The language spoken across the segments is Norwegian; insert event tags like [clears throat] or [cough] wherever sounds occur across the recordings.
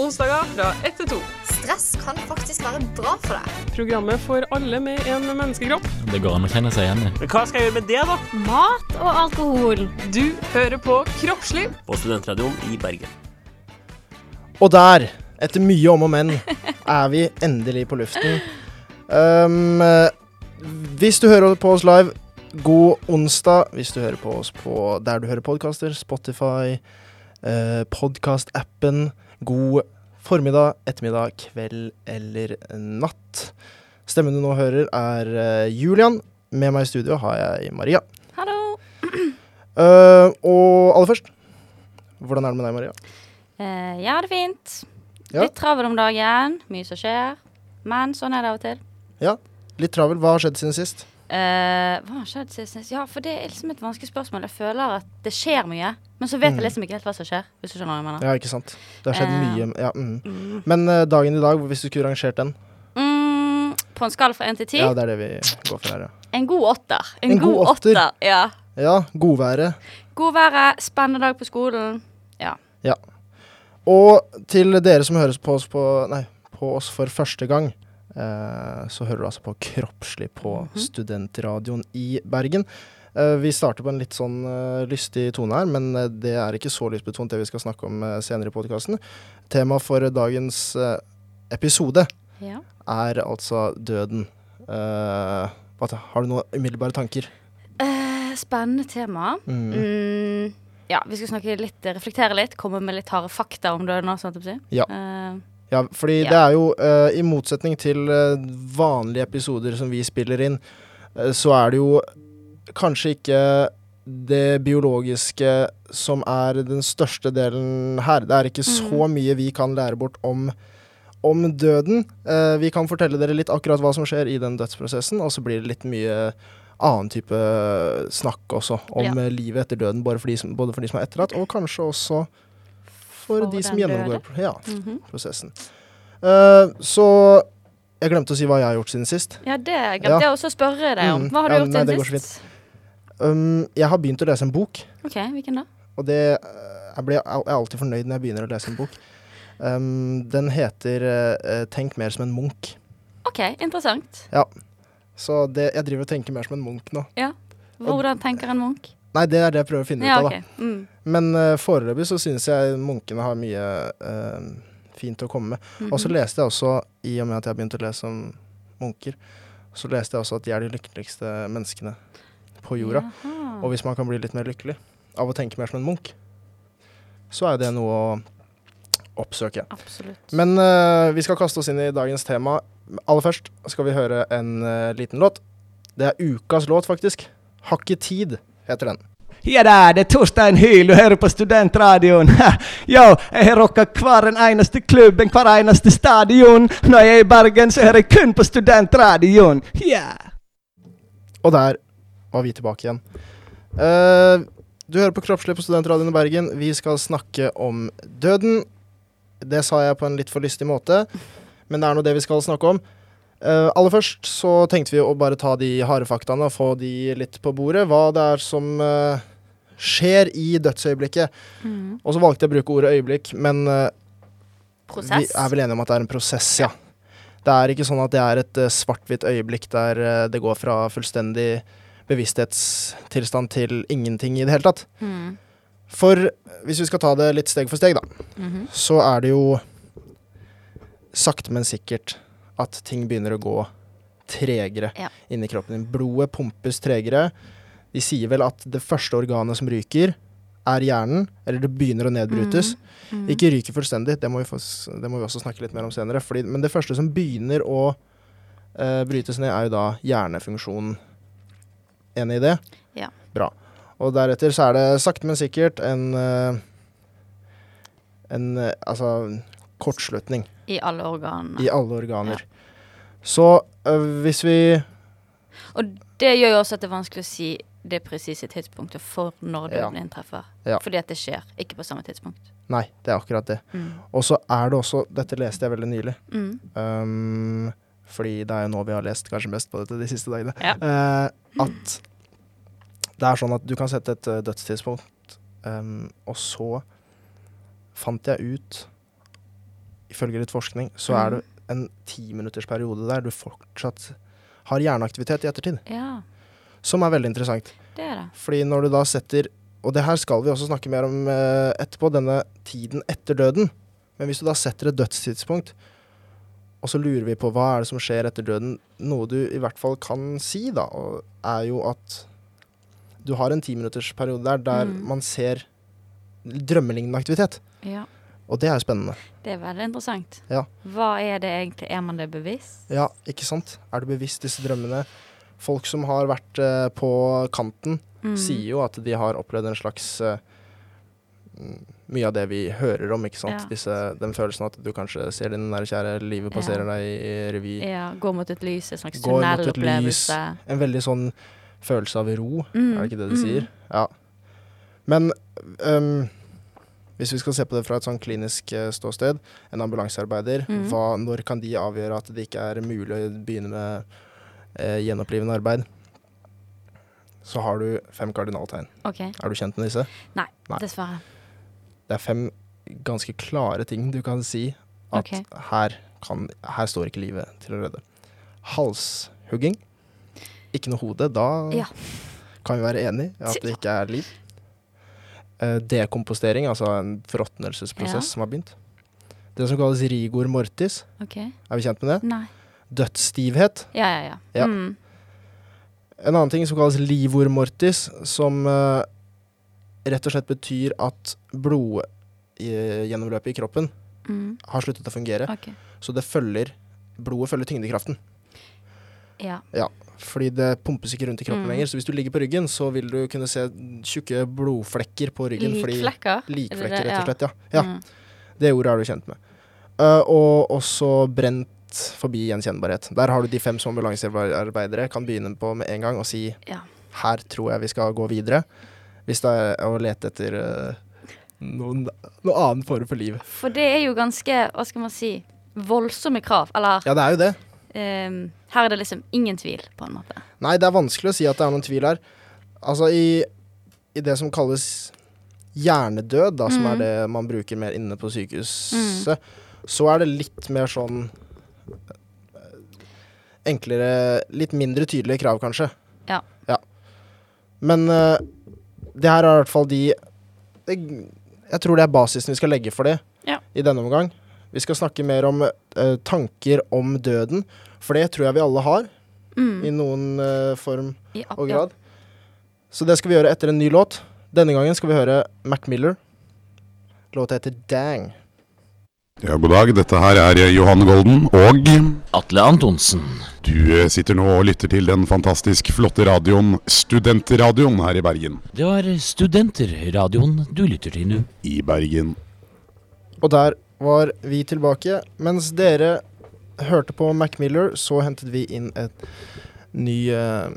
Onsdager fra 1 til 2. Stress kan faktisk være bra for deg. Programmet for alle med en menneskekropp. Det går an å kjenne seg igjen i. Men hva skal jeg gjøre med det, da? Mat og alkohol. Du hører på Kroppsliv. På Studentradioen i Bergen. Og der, etter mye om og men, er vi endelig på luften. Um, eh, hvis du hører på oss live, god onsdag. Hvis du hører på oss på der du hører podkaster, Spotify, uh, podkast-appen, god formiddag, ettermiddag, kveld eller natt. Stemmen du nå hører, er eh, Julian. Med meg i studio har jeg Maria. Hallo. Uh, [clears throat] og aller først, hvordan er det med deg, Maria? Eh, ja, det er fint. Ja. Litt travel om dagen. Mye som skjer. Men sånn er det av og til. Ja, Litt travel. Hva har skjedd siden sist? Eh, hva har skjedd siden sist? Ja, for det er liksom et vanskelig spørsmål. Jeg føler at det skjer mye, men så vet Mm. jeg liksom ikke helt hva som skjer. Hvis du skjønner hva jeg mener. Ja, ikke sant. Det har skjedd uh, mye. Ja, mm. Mm. Men uh, dagen i dag, hvis du skulle rangert den? Mm, på en skala fra én til ti, Ja, det er det vi går for her, ja. en god åtter. En, En god god, åtter? åtter. Ja. Ja, godværet. God været, spennende dag på skolen. Ja Og til dere som høres på oss, på, nei, på oss for første gang, eh, så hører du altså på Kroppslig på Mhm. Studentradioen i Bergen. Eh, vi starter på en litt sånn eh, lystig tone her, men eh, det er ikke så lystbetont det vi skal snakke om eh, senere i podkasten. Temaet for dagens eh, episode Ja. er altså døden. Eh, har du noen umiddelbare tanker? Eh, spennende tema. Mm. Mm, ja, vi skal snakke litt, reflektere litt, komme med litt harde fakta om døden Sånn. Ja. Eh, Ja, fordi Ja. det er jo, uh, i motsetning til uh, vanlige episoder som vi spiller inn, uh, så er det jo kanskje ikke det biologiske som er den største delen her. Det er ikke så mye vi kan lære bort om, om døden. Vi kan fortelle dere litt akkurat hva som skjer i den dødsprosessen, og så blir det litt mye annen type snakk også om Ja. livet etter døden, både for, de som, både for de som er etterlatt, og kanskje også for, For de som gjennomgår ja, mhm. prosessen. Uh, så jeg glemte å si hva jeg har gjort siden sist. Ja, det glemte jeg også å spørre deg om. Mm, Hva har du ja, gjort nei, siden sist? Um, jeg har begynt å lese en bok, OK, hvilken da? og det eh, jeg, blir, jeg er alltid fornøyd når jeg begynner å lese en bok. Um, den heter uh, 'Tenk mer som en Munch'. OK, interessant. Så det, jeg driver og tenker mer som en Munch nå. Hvordan tenker en Munch? Nei, det er det jeg prøver å finne Ja, ut av. OK. Mm. da. Men uh, foreløpig så synes jeg munkene har mye uh, fint å komme med. Og så leste jeg også, i og med at jeg har begynt å lese om munker, så leste jeg også at de er de lykkeligste menneskene på jorda. Jaha. Og hvis man kan bli litt mer lykkelig av å tenke mer som en munk, så er det noe å oppsøke. Absolutt. Men uh, vi skal kaste oss inn i dagens tema. Aller først skal vi høre en uh, liten låt. Det er ukas låt, faktisk. 'Har ikke tid' heter den. Ja da, det er Torstein Hyl, du hører på Studentradioen. [laughs] Yo, jeg har rocka hver en eneste klubb, en hver eneste stadion. Når jeg er i Bergen, så hører jeg kun på Studentradioen. Yeah. Og der var vi tilbake igjen. Uh, du hører på Kroppslig på Studentradioen i Bergen. Vi skal snakke om døden. Det sa jeg på en litt for lystig måte, men det er nå det vi skal snakke om. Eh, aller først så tenkte vi å bare ta de harde faktaene og få de litt på bordet. Hva det er som uh, skjer i dødsøyeblikket. Mm. Og så valgte jeg å bruke ordet øyeblikk, men uh, vi er vel enige om at det er en prosess, ja. Det er ikke sånn at det er et svart-hvitt øyeblikk der det går fra fullstendig bevissthetstilstand til ingenting i det hele tatt. Mm. For hvis vi skal ta det litt steg for steg, da, Mhm. så er det jo sakte, men sikkert at ting begynner å gå tregere Ja. inni kroppen din. Blodet pumpes tregere. De sier vel at det første organet som ryker, er hjernen, eller det begynner å nedbrytes. Mm. Ikke ryker fullstendig, det må, vi få, det må vi også snakke litt mer om senere. Fordi, men det første som begynner å uh, brytes ned, er jo da hjernefunksjonen. Enig i det? Ja. Bra. Og deretter så er det sakte, men sikkert en uh, En uh, altså kortslutning I alle organer. i alle organer. Så øh, hvis vi Og det gjør jo også at det er vanskelig å si det presise tidspunktet for når Ja. døden inntreffer. Ja. Fordi at det skjer ikke på samme tidspunkt. Nei, det er akkurat det. Mm. Og så er det også Dette leste jeg veldig nylig. Mm. Um, fordi det er jo nå vi har lest kanskje mest på dette de siste dagene. Ja. Uh, at det er sånn at du kan sette et eh, dødstidspunkt, um, og så fant jeg ut ifølge litt forskning, så er det en timinuttersperiode der du fortsatt har hjerneaktivitet i ettertid. Ja, Som er veldig interessant. det er det. Fordi når du da setter Og det her skal vi også snakke mer om eh, etterpå, denne tiden etter døden. Men hvis du da setter et dødstidspunkt, og så lurer vi på hva er det som skjer etter døden, noe du i hvert fall kan si, da, er jo at du har en timinuttersperiode der der Mm. man ser drømmelignende aktivitet. Ja, Og det er jo spennende. det er veldig interessant. Ja. Hva er det egentlig? Er man det bevisst? Ja, ikke sant? Er du bevisst disse drømmene? Folk som har vært eh, på kanten, Mm. sier jo at de har opplevd en slags eh, mm, Mye av det vi hører om, ikke sant. Ja. Disse, den følelsen at du kanskje ser din nære kjære, livet passerer Ja. deg i revy. Ja, Går mot et lys, en slags tunnelopplevelse. En veldig sånn følelse av ro, Mm, er det ikke det de mm. sier? Ja. Men øhm, hvis vi skal se på det fra et sånn klinisk eh, ståsted, en ambulansearbeider, Mm. hva, når kan de avgjøre at det ikke er mulig å begynne med eh, gjenopplivende arbeid? Så har du fem kardinaltegn. Okay. Er du kjent med disse? Nei. dessverre. Det er fem ganske klare ting du kan si at okay. her, kan, her står ikke livet til å redde. Halshugging. Ikke noe hode. Da Ja. kan vi være enige i at det ikke er liv. Eh, dekompostering, altså en forråtnelsesprosess Ja. som har begynt. Det som kalles rigor mortis. Okay. Er vi kjent med det? Nei. Dødsstivhet. Ja, ja, ja. Ja. Mm. En annen ting som kalles livor mortis, som eh, rett og slett betyr at blodgjennomløpet i kroppen Mm. har sluttet å fungere. Okay. Så det følger Blodet følger tyngdekraften. Ja. Fordi det pumpes ikke rundt i kroppen Mm. lenger. Så hvis du ligger på ryggen, så vil du kunne se tjukke blodflekker på ryggen. fordi- Likflekker? Er det Likflekker, det? rett og slett. Ja. ja. Mm. Det ordet er du kjent med. Uh, og også brent forbi gjenkjennbarhet. Der har du de fem som ambulansearbeidere kan begynne på med en gang og si Ja. her tror jeg vi skal gå videre. Hvis det er å lete etter uh, noen, noe annen form for liv. For det er jo ganske, hva skal man si, voldsomme krav. Eller Ja, det er jo det. Ehm, her er det liksom ingen tvil, på en måte. Nei, det er vanskelig å si at det er noen tvil her. Altså i, i det som kalles hjernedød, da, som Mm. er det man bruker mer inne på sykehuset, så er det litt mer sånn eh, Enklere Litt mindre tydelige krav, kanskje. Ja. Men uh, det her er i hvert fall de det, Jeg tror det er basisen vi skal legge for det Ja. i denne omgang. Vi skal snakke mer om eh, tanker om døden, for det tror jeg vi alle har, Mm. i noen eh, form Ja, og ja. grad. Så det skal vi gjøre etter en ny låt. Denne gangen skal vi høre Mac Miller. Låta heter Dang. Ja, god dag. Dette her er Johanne Johan Golden og Atle Antonsen. du eh, sitter nå og lytter til den fantastisk flotte radioen Studentradioen her i Bergen. Det var Studenterradioen du lytter til nå. I Bergen. Og der var vi tilbake. Mens dere hørte på Mac Miller, så hentet vi inn et ny, uh,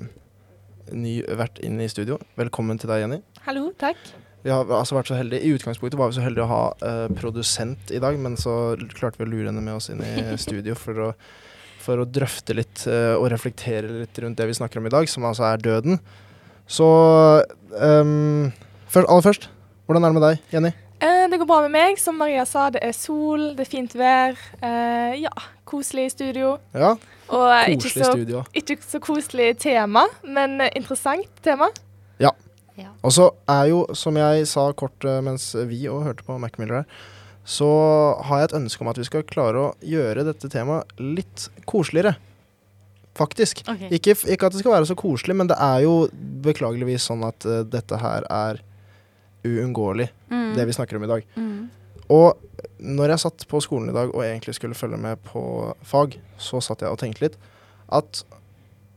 ny vert inn i studio. Velkommen til deg, Jenny. Hallo, takk. Vi har altså vært så heldige, I utgangspunktet var vi så heldige å ha uh, produsent i dag, men så klarte vi å lure henne med oss inn i [laughs] studio for å, for å drøfte litt uh, og reflektere litt rundt det vi snakker om i dag, som altså er døden. Så um, først, aller først, hvordan er det med deg, Jenny? Eh, det går bra med meg. Som Maria sa, det er sol, det er fint vær. Eh, ja, koselig studio. Ja, Og koselig ikke, så, studio. ikke så koselig tema, men eh, interessant tema. Ja, Og så er jo, som jeg sa kort eh, mens vi òg hørte på Mac Miller her, så har jeg et ønske om at vi skal klare å gjøre dette temaet litt koseligere. Faktisk. Okay. Ikke, ikke at det skal være så koselig, men det er jo beklageligvis sånn at uh, dette her er uunngåelig, Mm. det vi snakker om i dag. Mm. Og når jeg satt på skolen i dag og egentlig skulle følge med på fag, så satt jeg og tenkte litt at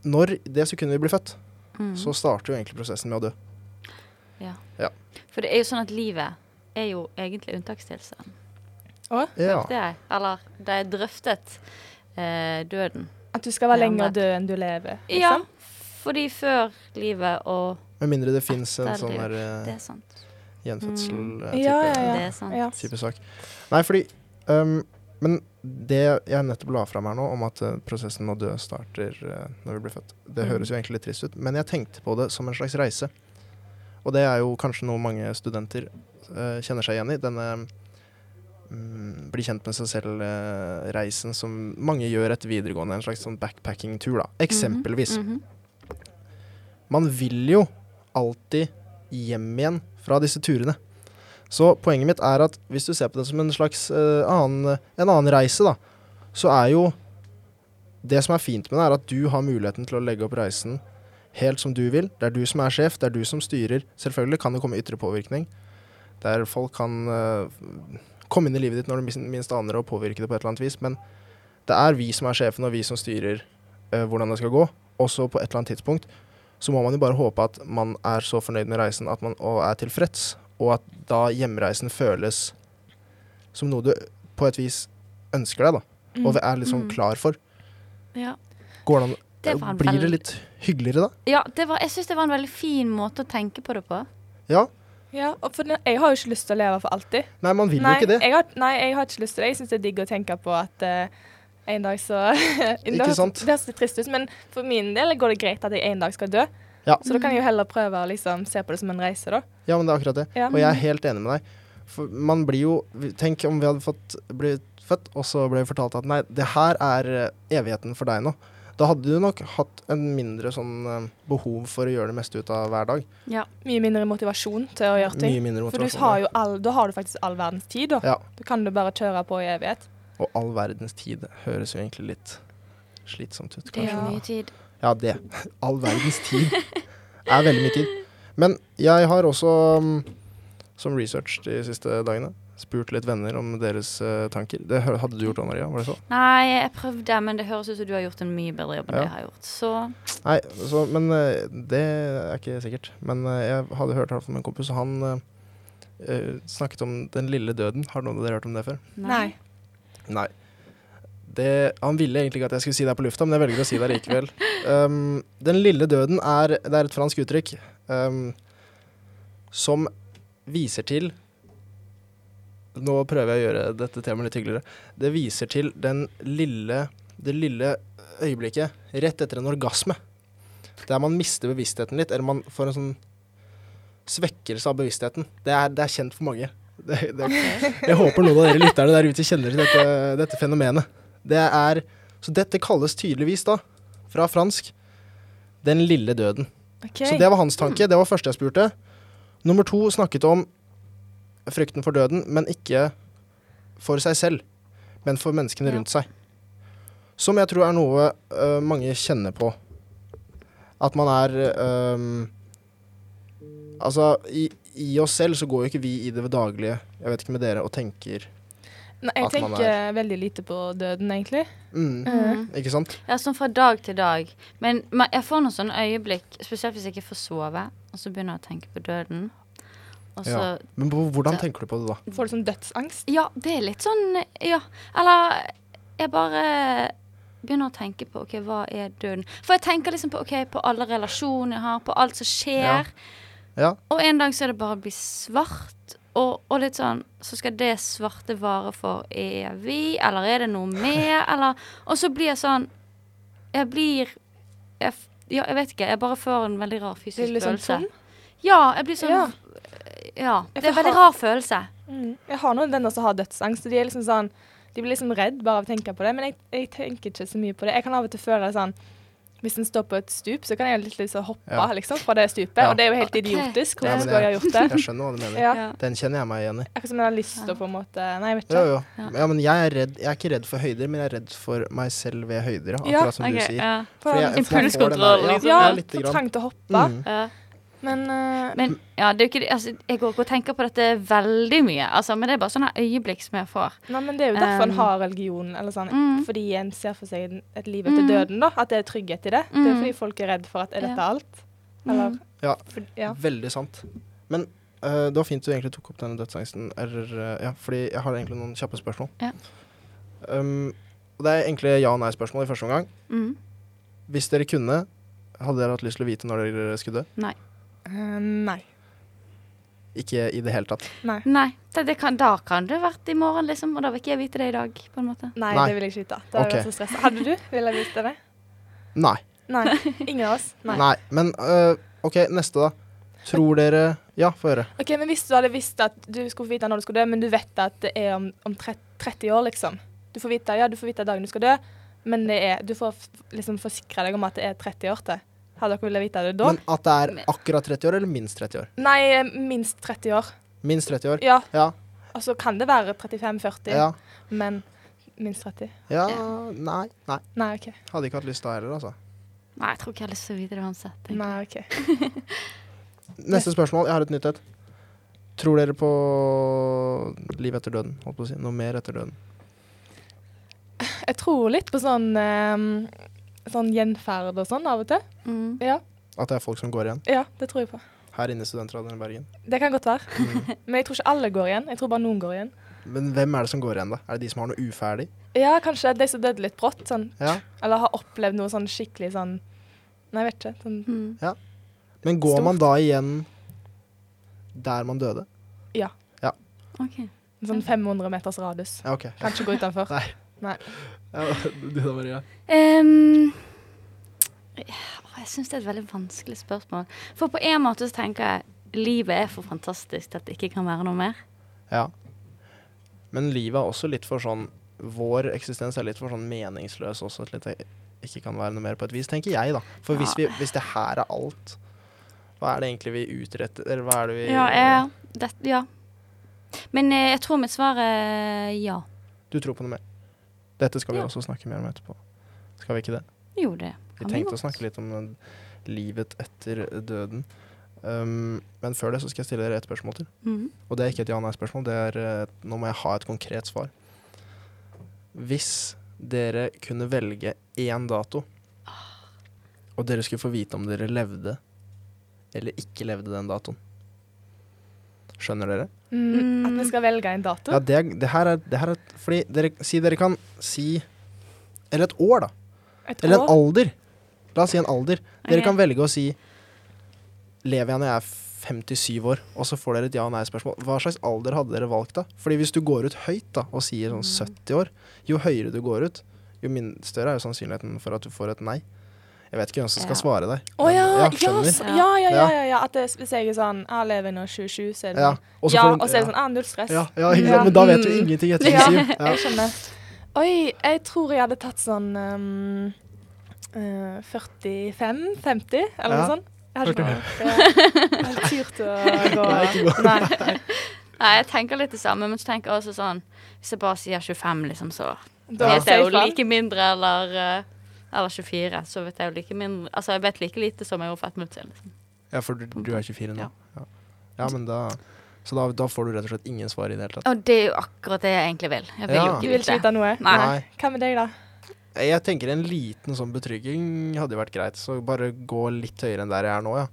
når det sekundet vi blir født, Mm. så starter jo egentlig prosessen med å dø. Ja. For det er jo sånn at livet er jo egentlig unntakstilstand. Ja. Jeg? Eller det er drøftet eh, døden. At du skal være Ja, lenger død enn du lever. Ja, Liksom. fordi før livet og Med mindre det fins en sånn der Det eh, er sant. Gjenfødsel-type Ja, ja, ja. Det er sant. Ja. type sak. Nei, fordi um, Men det jeg nettopp la fram her nå, om at uh, prosessen med å dø starter uh, når vi blir født, det Mm. høres jo egentlig litt trist ut, men jeg tenkte på det som en slags reise. Og det er jo kanskje noe mange studenter uh, kjenner seg igjen i. Denne um, bli kjent med seg selv-reisen som mange gjør etter videregående. En slags sånn backpacking-tur, da. Eksempelvis. Mhm. Man vil jo alltid hjem igjen fra disse turene. Så poenget mitt er at hvis du ser på det som en slags uh, annen, en annen reise, da, så er jo Det som er fint med det, er at du har muligheten til å legge opp reisen helt som du vil. Det er du som er sjef, det er du som styrer. Selvfølgelig kan det komme ytre påvirkning. Der folk kan uh, komme inn i livet ditt når du minst, aner og påvirke det på et eller annet vis. Men det er vi som er sjefen, og vi som styrer uh, hvordan det skal gå. Også på et eller annet tidspunkt så må man jo bare håpe at man er så fornøyd med reisen at man, og er tilfreds, og at da hjemreisen føles som noe du på et vis ønsker deg, da. Og er liksom Mm. klar for. Ja. Går det an Det var en Blir det litt hyggeligere da? ja det var, jeg syns det var en veldig fin måte å tenke på det på. Ja. Ja, og for jeg har jo ikke lyst til å leve for alltid. Nei, man vil nei, jo ikke det. Jeg har, nei, jeg har ikke lyst til det. Jeg syns det er digg å tenke på at eh, en dag så [laughs] Ikke det, sant? Det høres litt trist ut, men for min del går det greit at jeg en dag skal dø. Ja. Så da kan jeg jo heller prøve å liksom, se på det som en reise, da. Ja, men det er akkurat det. Ja. Og jeg er helt enig med deg. For man blir jo Tenk om vi hadde fått blitt født, og så ble vi fortalt at nei, det her er eh, evigheten for deg nå. Da hadde du nok hatt en mindre sånn eh, behov for å gjøre det meste ut av hver dag. Ja. Mye mindre motivasjon til å gjøre ting. Mye mindre For du har jo all, da har du faktisk all verdens tid, da. Ja. Da kan du bare kjøre på i evighet. Og all verdens tid høres jo egentlig litt slitsomt ut, kanskje. Det er mye tid. Ja, det. [laughs] All verdens tid er veldig mye tid. Men jeg har også, mm, som research de siste dagene, spurt litt venner om deres eh, tanker. Det hadde du gjort òg, Maria? Var det så? Nei, jeg prøvde, men det høres ut som du har gjort en mye bedre jobb enn Ja. det jeg har gjort. Så Nei, så, men eh, det er ikke sikkert. Men eh, jeg hadde hørt fra en kompis, og han eh, eh, snakket om den lille døden. Har noen av dere hørt om det før? Nei. Nei. Det, han ville egentlig ikke at jeg skulle si det her på lufta, men jeg velger å si det likevel. [laughs] Um, den lille døden er, det er et fransk uttrykk um, som viser til Nå prøver jeg å gjøre dette temaet litt hyggeligere. Det viser til den lille, det lille øyeblikket rett etter en orgasme. Der man mister bevisstheten litt, eller man får en sånn svekkelse av bevisstheten. Det er, det er kjent for mange. Det, det, jeg håper noen av dere lytterne der ute kjenner til dette, dette fenomenet. Det er, så dette kalles tydeligvis da, fra fransk, den lille døden. Okay. Så det var hans tanke. Det var første jeg spurte. Nummer to snakket om frykten for døden, men ikke for seg selv, men for menneskene rundt seg. Som jeg tror er noe uh, mange kjenner på. At man er um, Altså, i, i oss selv så går jo ikke vi i det daglige, jeg vet ikke med dere, og tenker Nei, jeg at man tenker veldig lite på døden, egentlig. mm, Mm. Ikke sant? Ja, sånn fra dag til dag. Men jeg får noen sånne øyeblikk, spesielt hvis jeg ikke får sove, og så begynner jeg å tenke på døden. Så Ja. Men hvordan tenker du på det da? Får du sånn dødsangst? Ja, det er litt sånn Ja. Eller jeg bare begynner å tenke på OK, hva er døden? For jeg tenker liksom på OK, på alle relasjoner jeg har, på alt som skjer. Ja. Og en dag så er det bare å bli svart. Og, og litt sånn Så skal det svarte vare for evig, eller er det noe mer, [laughs] eller Og så blir jeg sånn Jeg blir jeg, Ja, jeg vet ikke. Jeg bare får en veldig rar fysisk Blir du litt sånn følelse. Ja, jeg blir sånn Ja. Ja. Det er en veldig rar følelse. Mm. Jeg har noen venner som har dødsangst, de er liksom sånn De blir liksom redd bare av å tenke på det, men jeg, jeg tenker ikke så mye på det. Jeg kan av og til føle sånn Hvis en står på et stup, så kan jeg litt liksom hoppe Ja. liksom, fra det stupet, Ja. og det er jo helt idiotisk. Ja, Hvorfor men skulle jeg ha gjort det? Jeg skjønner hva du mener. Ja. Ja. Den kjenner jeg meg igjen i. Akkurat som jeg har lyst til å på en måte Nei, jeg vet ikke. jo. Ja. Ja, men jeg er, redd, jeg er ikke redd for høyder, men jeg er redd for meg selv ved høyder, ja, Ja, akkurat som okay, du sier. ja. for jeg- for jeg den Impulskontroll, liksom. Ja, Ja, lite for grann. trang til å hoppe. Mm. Men, uh, Men ja, det er jo ikke altså, Jeg går ikke og tenker på dette veldig mye, altså, men det er bare sånne øyeblikk som jeg får. nei, men det er jo derfor en Um, har religion, eller sånn, mm. fordi en ser for seg et liv etter Mm. døden, da. At det er trygghet i det. Det er Mm. fordi folk er redd for at er dette Ja. alt? Eller Mm. Ja. for, ja. Veldig sant. Men uh, det var fint du egentlig tok opp denne dødsangsten. Eller, uh, ja, fordi jeg har egentlig noen kjappe spørsmål. Ja. Um, og det er egentlig ja- og nei-spørsmål i første omgang. Mm. Hvis dere kunne, hadde dere hatt lyst til å vite når dere skulle dø? Eh, nei. Ikke i det hele tatt. Nei. Nei, det, det kan, da kan det vært i morgen, liksom, og da vil ikke jeg vite det i dag, på en måte. Nei, Nei. det vil jeg ikke vite. Da hadde vært så stressa. Hadde du? Ville jeg visst det? Nei. Nei. [laughs] Ingen av oss? Nei. Nei. Men uh, OK, neste, da. Tror dere Ja, få høre. Ok, men Hvis du hadde visst at du skulle få vite når du skulle dø, men du vet at det er om, om 30 år, liksom. Du får vite, ja, du får vite dagen du skal dø, men det er, du får liksom forsikre deg om at det er 30 år til. Hadde dere villet vite det da? Men at det er akkurat 30 år, eller minst 30 år? Nei, eh, minst 30 år. Minst 30 år? Ja. Ja. Altså kan det være 35-40, Ja. men minst 30. ja. Nei. Nei. Nei, OK. Hadde ikke hatt lyst da heller, altså. Nei, jeg tror ikke jeg har lyst til å vite det uansett. Nei, OK. [laughs] Neste spørsmål. Jeg har et nytt et. Tror dere på liv etter døden? Holdt på å si. Noe mer etter døden? Jeg tror litt på sånn ehm, Sånn gjenferd og sånn av og til. Mm. Ja, At det er folk som går igjen? ja, det tror jeg på. Her inne i Studentradioen i Bergen. Det kan godt være. Mm. [laughs] Men jeg tror ikke alle går igjen. Jeg tror bare noen går igjen. Men hvem er det som går igjen, da? Er det de som har noe uferdig? Ja, kanskje de som døde litt brått, sånn. Ja. Eller har opplevd noe sånn skikkelig sånn Nei, jeg vet ikke. Sånn, Mm. Men går Stort. man da igjen der man døde? Ja en sånn 500 meters radius. Ja, okay. Kan ikke gå utenfor. [laughs] Nei. Nei. [laughs] Du da, Maria? Um, jeg syns det er et veldig vanskelig spørsmål. For på en måte så tenker jeg livet er for fantastisk til at det ikke kan være noe mer. Ja. Men livet er også litt for sånn Vår eksistens er litt for sånn meningsløs også at det ikke kan være noe mer på et vis, tenker jeg, da. For hvis, vi, hvis det her er alt, hva er det egentlig vi utretter? Eller hva er det vi Ja, jeg, det, ja. Men eh, jeg tror mitt svar er ja. Du tror på noe mer? Dette skal vi Ja. også snakke mer om etterpå. Skal vi ikke det? Jo, det Vi kan vi tenkte å snakke litt om eh, livet etter døden. Um, men før det så skal jeg stille dere et spørsmål til. Mhm. Og det er ikke et ja-nei-spørsmål. Det er eh, Nå må jeg ha et konkret svar. Hvis dere kunne velge én dato, og dere skulle få vite om dere levde eller ikke levde den datoen Skjønner dere? Mm, at vi skal velge en dato. Ja, det, det her er, det her er Fordi dere, si dere kan si Eller et år, da. Et Eller en alder. La oss si en alder. Dere okay. kan velge å si Lever jeg når jeg er 57 år? Og så får dere et ja- og nei-spørsmål. Hva slags alder hadde dere valgt da? Fordi hvis du går ut høyt da og sier sånn 70 år, jo høyere du går ut, jo større er jo sannsynligheten for at du får et nei. Jeg vet ikke hvem som skal svare deg. Å ja, ja, ja, ja, ja, Ja. ja, ja. At det, hvis jeg er sånn Jeg lever nå 27, så er det Ja, sånn og så er det sånn Ah, null stress. Ja, ja. Ja. Men da vet du Mm. ingenting etter [laughs] Ja. 27. Ja. Jeg skjønner. Oi, jeg tror jeg hadde tatt sånn um, uh, 45-50, eller Ja. noe sånt. Jeg hadde ikke turt å [laughs] gå [laughs] Nei. Nei. Jeg tenker litt det samme, men så tenker jeg også sånn Hvis jeg bare sier 25, liksom, så Da Ja. vet jeg jo like mindre, eller eh, Eller 24, så vet jeg jo like mindre Altså, jeg vet like lite som jeg gjorde for ett minutt siden. Liksom. ja, for du, du er 24 nå. Ja. Ja, ja men da Så da, da får du rett og slett ingen svar i det hele tatt. Og det er jo akkurat det jeg egentlig vil. Jeg vil Ja. jo Du ikke vil ikke vite. noe? Nei. Hva med deg, da? Jeg tenker en liten sånn betrygging hadde jo vært greit. Så bare gå litt høyere enn der jeg er nå, ja.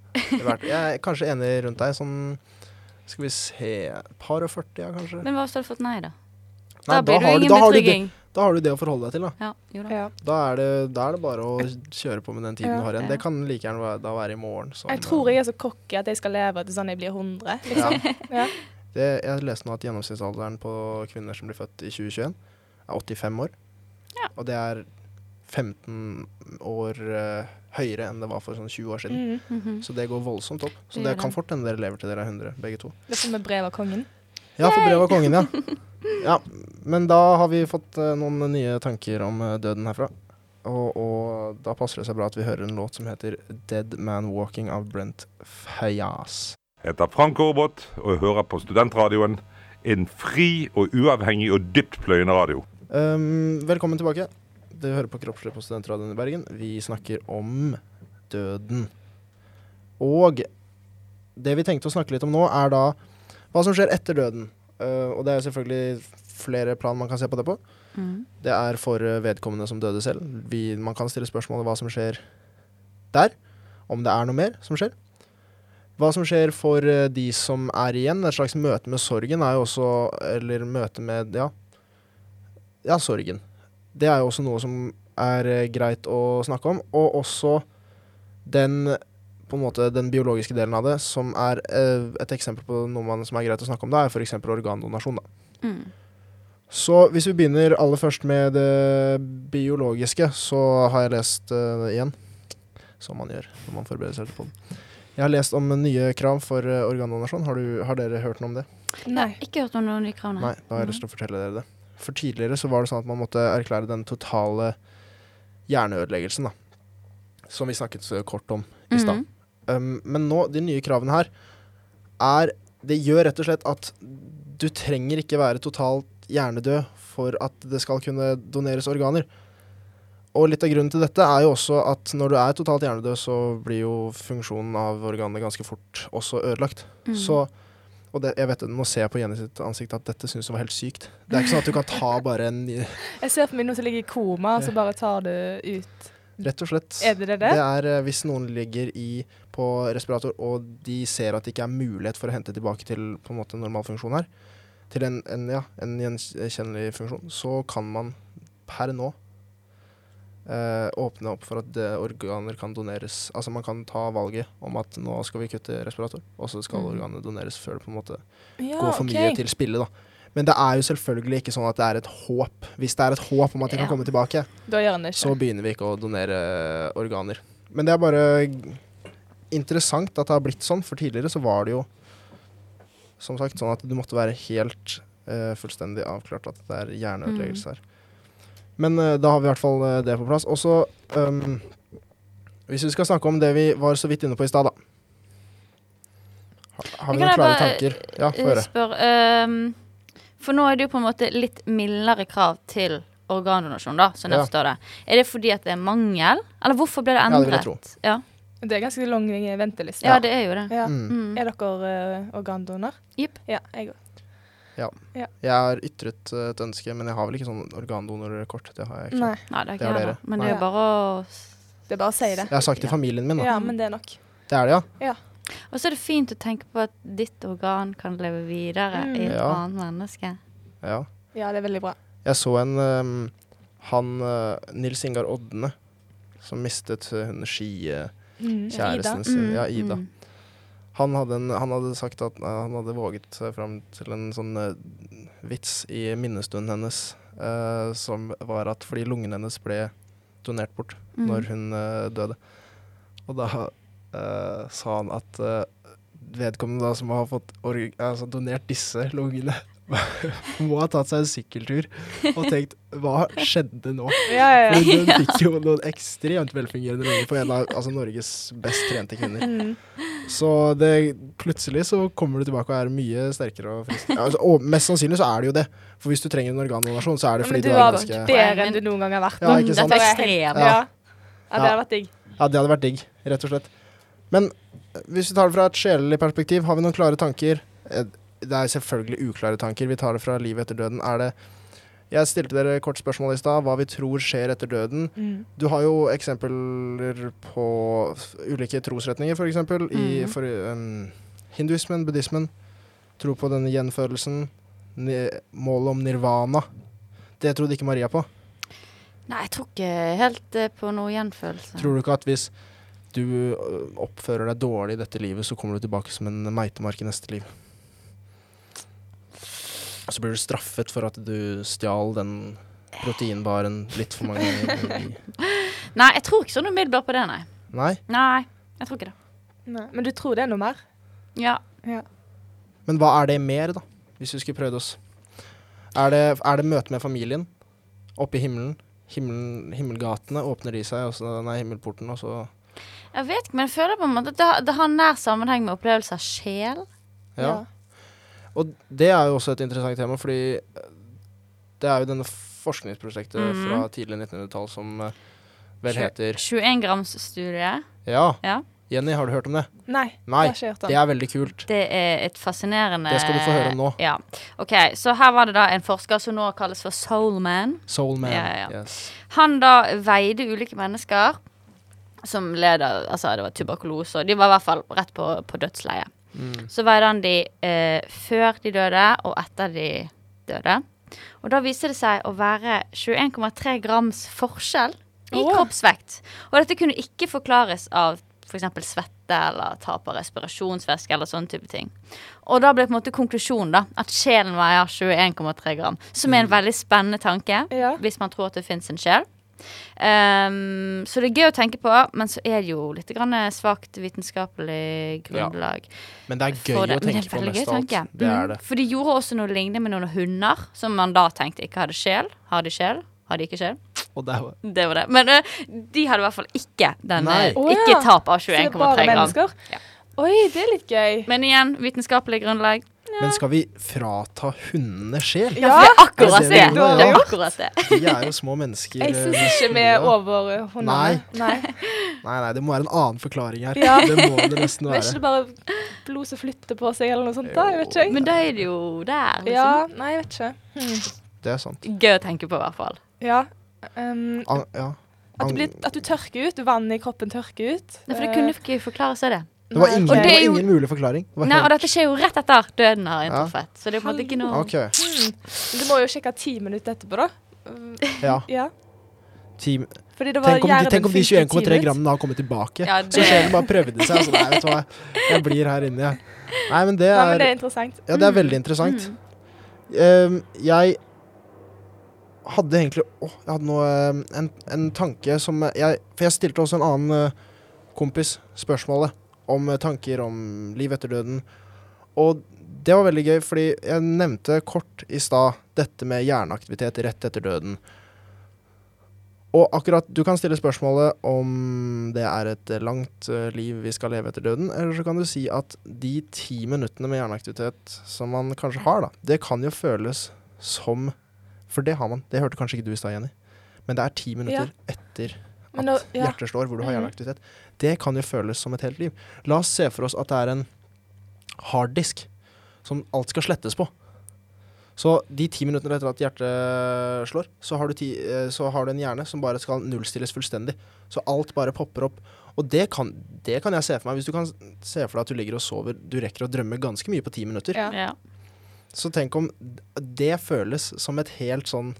Vært, Jeg er kanskje enig rundt deg. Sånn Skal vi se Par og 40, ja, kanskje. Men hva hvis du hadde fått nei, da? Nei, Da blir det har du- ingen da har du betrygging. Da har du det å forholde deg til, da. Ja, da. Ja. Da er det, da er det bare å kjøre på med den tiden Ja. du har igjen. Det kan like gjerne være, da være i morgen. Sånn, Jeg tror jeg er så cocky at jeg skal leve til sånn jeg blir 100. eh, ja. Liksom. [laughs] Ja. det, Jeg leste nå at gjennomsnittsalderen på kvinner som blir født i 2021, er 85 år. Ja. Og det er 15 år uh, høyere enn det var for sånn 20 år siden. Mm. Mhm. Så det går voldsomt opp. Så Det det kan fort hende dere lever til dere er 100, begge to. Det er som med brev av kongen. Ja, for brev av kongen, ja. [laughs] ja. Men da har vi fått eh, noen nye tanker om eh, døden herfra. Og, og da passer det seg bra at vi hører en låt som heter 'Dead Man Walking' av Brent Fayas. Jeg heter Frank Aarbot og jeg hører på Studentradioen. En fri og uavhengig og dyptpløyende radio. Um, velkommen tilbake. Du hører på Kroppslig på Studentradioen i Bergen. Vi snakker om døden. Og det vi tenkte å snakke litt om nå, er da hva som skjer etter døden. Uh, og det er selvfølgelig flere plan man kan se på det på. Mm. Det er for uh, vedkommende som døde selv. Vi, man kan stille spørsmål om hva som skjer der. Om det er noe mer som skjer. Hva som skjer for uh, de som er igjen. Et slags møte med sorgen er jo også Eller møte med Ja, ja sorgen. Det er jo også noe som er greit å snakke om. Og også den på en måte den biologiske delen av det, som er eh, et eksempel på noe man, som er greit å snakke om, da er f.eks. organdonasjon. da. Mm. Så hvis vi begynner aller først med det biologiske, så har jeg lest eh, igjen, som man gjør når man forbereder seg til det. Jeg har lest om nye krav for eh, organdonasjon. Har, du, har dere hørt noe om det? Nei. Ikke hørt om noen nye krav, Nei, da har jeg lyst til å fortelle dere det. For tidligere så var det sånn at man måtte erklære den totale hjerneødeleggelsen, da. Som vi snakket så kort om i stad. Mhm. Um, men nå, de nye kravene her, er Det gjør rett og slett at du trenger ikke være totalt hjernedød for at det skal kunne doneres organer. Og litt av grunnen til dette er jo også at når du er totalt hjernedød, så blir jo funksjonen av organene ganske fort også ødelagt. Mm. Så og det, jeg vet det, Nå ser jeg på Jenny sitt ansikt at dette syns hun var helt sykt. Det er ikke sånn at du kan ta bare en [laughs] Jeg ser for meg noen som ligger i koma, og så bare tar du ut Rett og slett. Er dere det? Det er eh, hvis noen ligger i, på respirator, og de ser at det ikke er mulighet for å hente tilbake til på en måte normal funksjon her, til en, en, ja, en gjenkjennelig funksjon, så kan man per nå eh, åpne opp for at organer kan doneres. Altså man kan ta valget om at nå skal vi kutte respirator, og så skal mm. organet doneres før det på en måte Ja, går for okay. mye til spille. da. Men det er jo selvfølgelig ikke sånn at det er et håp. Hvis det er et håp om at de Ja. kan komme tilbake, så begynner vi ikke å donere organer. Men det er bare interessant at det har blitt sånn, for tidligere så var det jo som sagt sånn at du måtte være helt uh, fullstendig avklart at det er hjerneødeleggelse her. Men uh, da har vi i hvert fall uh, det på plass. Og så um, Hvis vi skal snakke om det vi var så vidt inne på i stad, da. Har, har vi noen klare tanker? Ja, få eh, høre. Spør, ehm, for nå er det jo på en måte litt mildere krav til organdonasjon, da, som jeg Ja. forstår det. Er det fordi at det er mangel, eller hvorfor ble det endret? Ja, det vil jeg tro. Ja, Det er ganske lang venteliste. ja, det er jo det. Ja. Mm. Mm. Er dere uh, organdonor? Jepp. Ja, jeg òg. Jeg har ytret uh, et ønske, men jeg har vel ikke sånn organdonorkort. Det har jeg ikke. Nei, Nei, det er Det har dere. Men det er jo bare å det er bare å si det. Jeg har sagt til familien min, da. Ja, men det er nok. Det er det, ja? ja. Og så er det fint å tenke på at ditt organ kan leve videre Mm. i et Ja. annet menneske. ja. Ja, det er veldig bra. Jeg så en um, Han uh, Nils Ingar Odne, som mistet uh, hun skikjæresten Mm. Ida. sin. Ja, Ida. Mm. Han, hadde en, han hadde sagt at uh, han hadde våget seg fram til en sånn uh, vits i minnestunden hennes, uh, som var at fordi lungene hennes ble donert bort Mm. når hun uh, døde. Og da uh, sa han at uh, vedkommende da som har fått altså donert disse lungene, [laughs] må ha tatt seg en sykkeltur og tenkt hva skjedde nå? Ja, ja, For ja. hun [laughs] fikk jo noen ekstremt velfungerende lunger på en av altså, Norges best trente kvinner. Mm. Så det, plutselig så kommer du tilbake og er mye sterkere og frisk. Altså, og mest sannsynlig så er det jo det. For hvis du trenger en organdonasjon, så er det Men fordi du du er ganske bedre enn du noen gang har vært. Ja, ikke sant? Dette er ekstremt. Ja. ja, det hadde vært digg. Ja, det hadde vært digg, rett og slett. Men eh, hvis vi tar det fra et sjelelig perspektiv, har vi noen klare tanker? Eh, Det er selvfølgelig uklare tanker. Vi tar det fra livet etter døden. Er det Jeg stilte dere kort spørsmål i stad. Hva vi tror skjer etter døden. Mm. Du har jo eksempler på ulike trosretninger, f.eks. eksempel I Mhm. for, um, hinduismen, buddhismen. Tro på denne gjenfødelsen. Målet om nirvana. Det trodde ikke Maria på. Nei, jeg tror ikke helt eh, på noe gjenfølelse. Tror du ikke at hvis du oppfører deg dårlig i dette livet, så kommer du tilbake som en meitemark i neste liv? Og så blir du straffet for at du stjal den proteinbaren litt for mange ganger. [laughs] Nei, jeg tror ikke sånn umiddelbart på det, nei. Nei? Nei, jeg tror ikke det. Nei. Men du tror det er noe mer? Ja. Men hva er det mer, da? Hvis vi skulle prøvd oss. Er det, er det møte med familien? Oppe i himmelen? Himmel, Himmelgatene åpner de seg, og så, nei, himmelporten, og så Jeg vet ikke, men jeg føler på en måte at det, har- det har nær sammenheng med opplevelse av sjel. Ja. Og det er jo også et interessant tema, fordi eh, det er jo denne forskningsprosjektet mm. fra tidlig 1900-tall som eh, vel heter 21-gramsstudiet. Ja. Ja. Jenny, har du hørt om det? Nei. Nei, det har ikke hørt om. det er veldig kult. Det er et fascinerende Det skal du få høre om nå. Ja. OK, så her var det da en forsker som nå kalles for Soulman. Soul Man. Ja, ja, ja. Yes. Han da veide ulike mennesker som led av Altså, det var tuberkulose, og de var i hvert fall rett på, på dødsleiet. Mm. Så veide han de eh, før de døde, og etter de døde. Og da viste det seg å være 21,3 grams forskjell i oh. kroppsvekt. Og dette kunne ikke forklares av f.eks. svette eller tap av respirasjonsvæske eller sånne type ting. Og da ble på en måte konklusjonen da at sjelen veier 21,3 gram, som er en veldig spennende tanke Ja. hvis man tror at det fins en sjel. Ehm, så det er gøy å tenke på, men så er det jo litt grann svakt vitenskapelig grunnlag. Men det er gøy det. å tenke på mest av alt. Det er Mm. det. For de gjorde også noe lignende med noen hunder, som man da tenkte ikke hadde sjel. Har de sjel? Har de ikke sjel? Og det var... Det var det. Men uh, de hadde i hvert fall ikke den oh, ja. Ikke ja. tap av Så det er 21,3 bare gram. Ja. Oi, det er litt gøy. Men igjen, vitenskapelig grunnlag. Men skal vi frata hundene sjel? Ja, det er akkurat det. det det Det er akkurat det. De er jo små mennesker. Jeg syns eh, ikke vi er over eh, hundene. Nei. Nei. [laughs] Nei, nei, det må være en annen forklaring her. Ja. Det må det nesten være. [laughs] Det er ikke det bare blod som flytter på seg, eller noe sånt? da? Jeg vet ikke. Men da er det jo der, liksom. Ja, nei, jeg vet ikke. Hmm. Det er sant. Gøy å tenke på, i hvert fall. Ja. Um, An ja. at, du blir, at du tørker ut. Vannet i kroppen tørker ut. Nei, for det Eh, kunne ikke forklare seg det. Det var ingen, det er jo- ingen mulig forklaring. Det Nei, og dette skjer jo rett etter døden har Ja. Så det er på en måte ikke noe okay. mm. Men Du må jo sjekke ti minutter etterpå, da. Um, Ja. Ja. Team. Fordi det var Tenk om, de, tenk om de funker i ti 21,3 grammene har kommet tilbake. Ja, Så det- sjelen bare prøvde seg. Altså, nei, vet du hva. Jeg blir her inne, jeg. Nei, men det Nei, men det er er interessant. Ja, det er veldig interessant. Mm. Ehm, jeg hadde egentlig Åh, jeg hadde noe ehm, en, en tanke som jeg For jeg stilte også en annen uh, kompis spørsmålet om eh, tanker om liv etter døden. Og det var veldig gøy, fordi jeg nevnte kort i stad dette med hjerneaktivitet rett etter døden. Og akkurat Du kan stille spørsmålet om det er et langt eh, liv vi skal leve etter døden, eller så kan du si at de ti minuttene med hjerneaktivitet som man kanskje har, da, det kan jo føles som For det har man. Det hørte kanskje ikke du i stad, Jenny. Men det er ti minutter etter at Men nå- ja. hjertet slår, hvor du har Mhm. hjerneaktivitet. Det kan jo føles som et helt liv. La oss se for oss at det er en harddisk som alt skal slettes på. Så de ti minuttene etter at hjertet slår, så har, du ti, eh, så har du en hjerne som bare skal nullstilles fullstendig. Så alt bare popper opp. Og det kan, det kan jeg se for meg. Hvis du kan se for deg at du ligger og sover, du rekker å drømme ganske mye på ti minutter. Ja. Ja. Så tenk om det føles som et helt sånn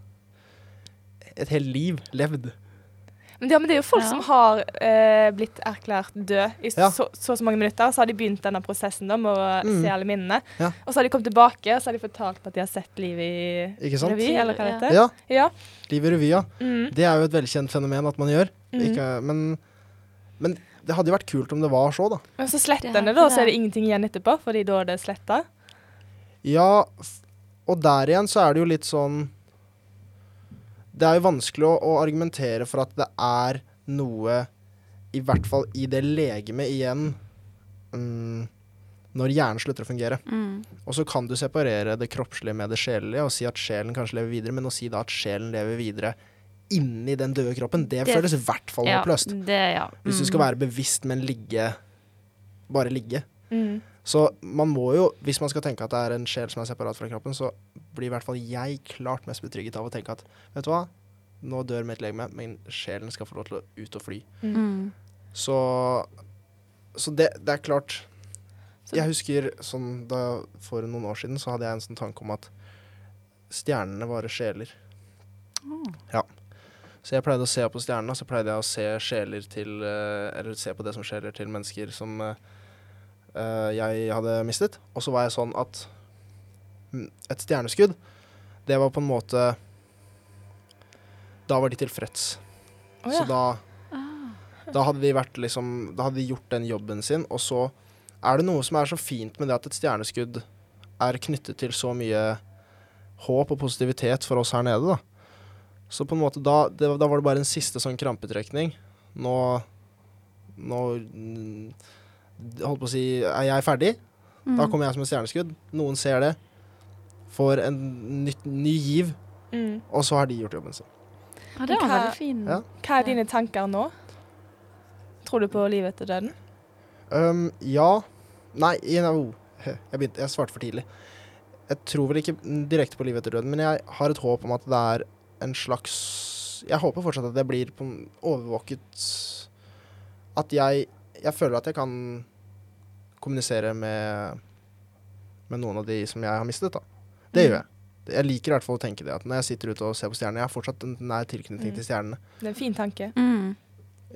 Et helt liv levd. Men, ja, men det er jo folk Ja. som har eh, blitt erklært død i Ja. så, så og så mange minutter. Så har de begynt denne prosessen da, med å Mm. se alle minnene. Ja. Og så har de kommet tilbake og så har de fortalt at de har sett livet i revy, eller hva det heter. Ja. Ja. Liv i revy, ja. Mm. Det er jo et velkjent fenomen at man gjør. Mm. Ikke, men, men det hadde jo vært kult om det var så, da. Men så sletter er det, da, så er det. det ingenting igjen etterpå, fordi da er det sletta. Ja, f- og der igjen så er det jo litt sånn Det er jo vanskelig å, å argumentere for at det er noe, i hvert fall i det legemet igjen, um, når hjernen slutter å fungere. Mm. Og så kan du separere det kroppslige med det sjelelige og si at sjelen kanskje lever videre, men å si da at sjelen lever videre inni den døde kroppen, det, Det- føles i hvert fall Ja, oppløst. det, ja. Hvis du Mm. skal være bevisst, men ligge Bare ligge. Mm. Så man må jo, hvis man skal tenke at det er en sjel som er separat fra kroppen, så blir i hvert fall jeg klart mest betrygget av å tenke at vet du hva, nå dør mitt legeme, men sjelen skal få lov til å ut og fly. Mm. Så, så det, det er klart Jeg husker sånn da for noen år siden så hadde jeg en sånn tanke om at stjernene var sjeler. Ja. Så jeg pleide å se på stjernene, så pleide jeg å se sjeler til eh, Eller se på det som sjeler til mennesker som eh, jeg hadde mistet. Og så var jeg sånn at mm, et stjerneskudd, det var på en måte Da var de tilfreds. Å Så da da hadde de vært liksom Da hadde de gjort den jobben sin, og så er det noe som er så fint med det at et stjerneskudd er knyttet til så mye håp og positivitet for oss her nede, da. Så på en måte da, det, da var det bare en siste sånn krampetrekning. Nå Nå mm, Holdt på å si Er jeg ferdig? Mm. Da kommer jeg som et stjerneskudd. Noen ser det. Får en nytt, ny giv, Mm. og så har de gjort jobben sin. Ja, det var Hva- veldig fin. Ja. Hva er dine tanker nå? Tror du på livet etter døden? Um, ja. Nei, you jeg, begynte, jeg svarte for tidlig. Jeg tror vel ikke direkte på livet etter døden, men jeg har et håp om at det er en slags Jeg håper fortsatt at jeg blir overvåket At jeg Jeg føler at jeg kan kommunisere med med noen av de som jeg har mistet, da. Det Mm. gjør jeg. Jeg liker i hvert fall å tenke det. At når jeg sitter ute og ser på stjernene Jeg har fortsatt en nær tilknytning Mm. til stjernene. Det er en fin tanke. Mm.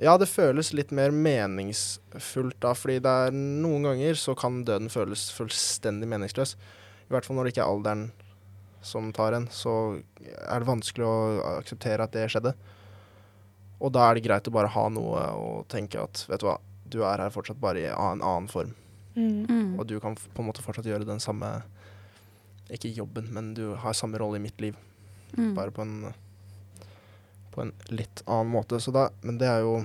Ja, det føles litt mer meningsfullt da, fordi det er noen ganger så kan døden føles fullstendig meningsløs. I hvert fall når det ikke er alderen som tar en, så er det vanskelig å akseptere at det skjedde. Og da er det greit å bare ha noe og tenke at vet du hva, du er her fortsatt bare i en annen form. Mm. Mm. Og du kan på en måte fortsatt gjøre den samme Ikke jobben, men du har samme rolle i mitt liv. Mm. Bare på en På en litt annen måte. Så da, men det er jo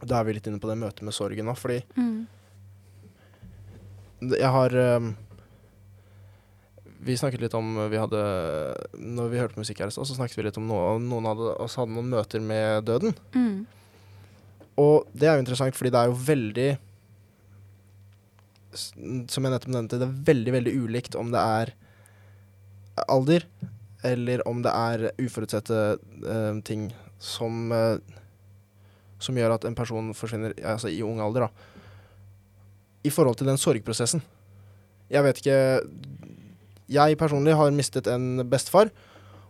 Da er vi litt inne på det møtet med sorgen nå, fordi Mm. jeg har um, Vi snakket litt om Vi hadde Når vi hørte musikk her i stad, så snakket vi litt om noe, noen av oss hadde noen møter med døden. Mm. Og det er jo interessant, fordi det er jo veldig Som jeg nettopp nevnte, det er veldig, veldig ulikt om det er alder, eller om det er uforutsette uh, ting som uh, Som gjør at en person forsvinner altså i ung alder, da. I forhold til den sorgprosessen. Jeg vet ikke Jeg personlig har mistet en bestefar,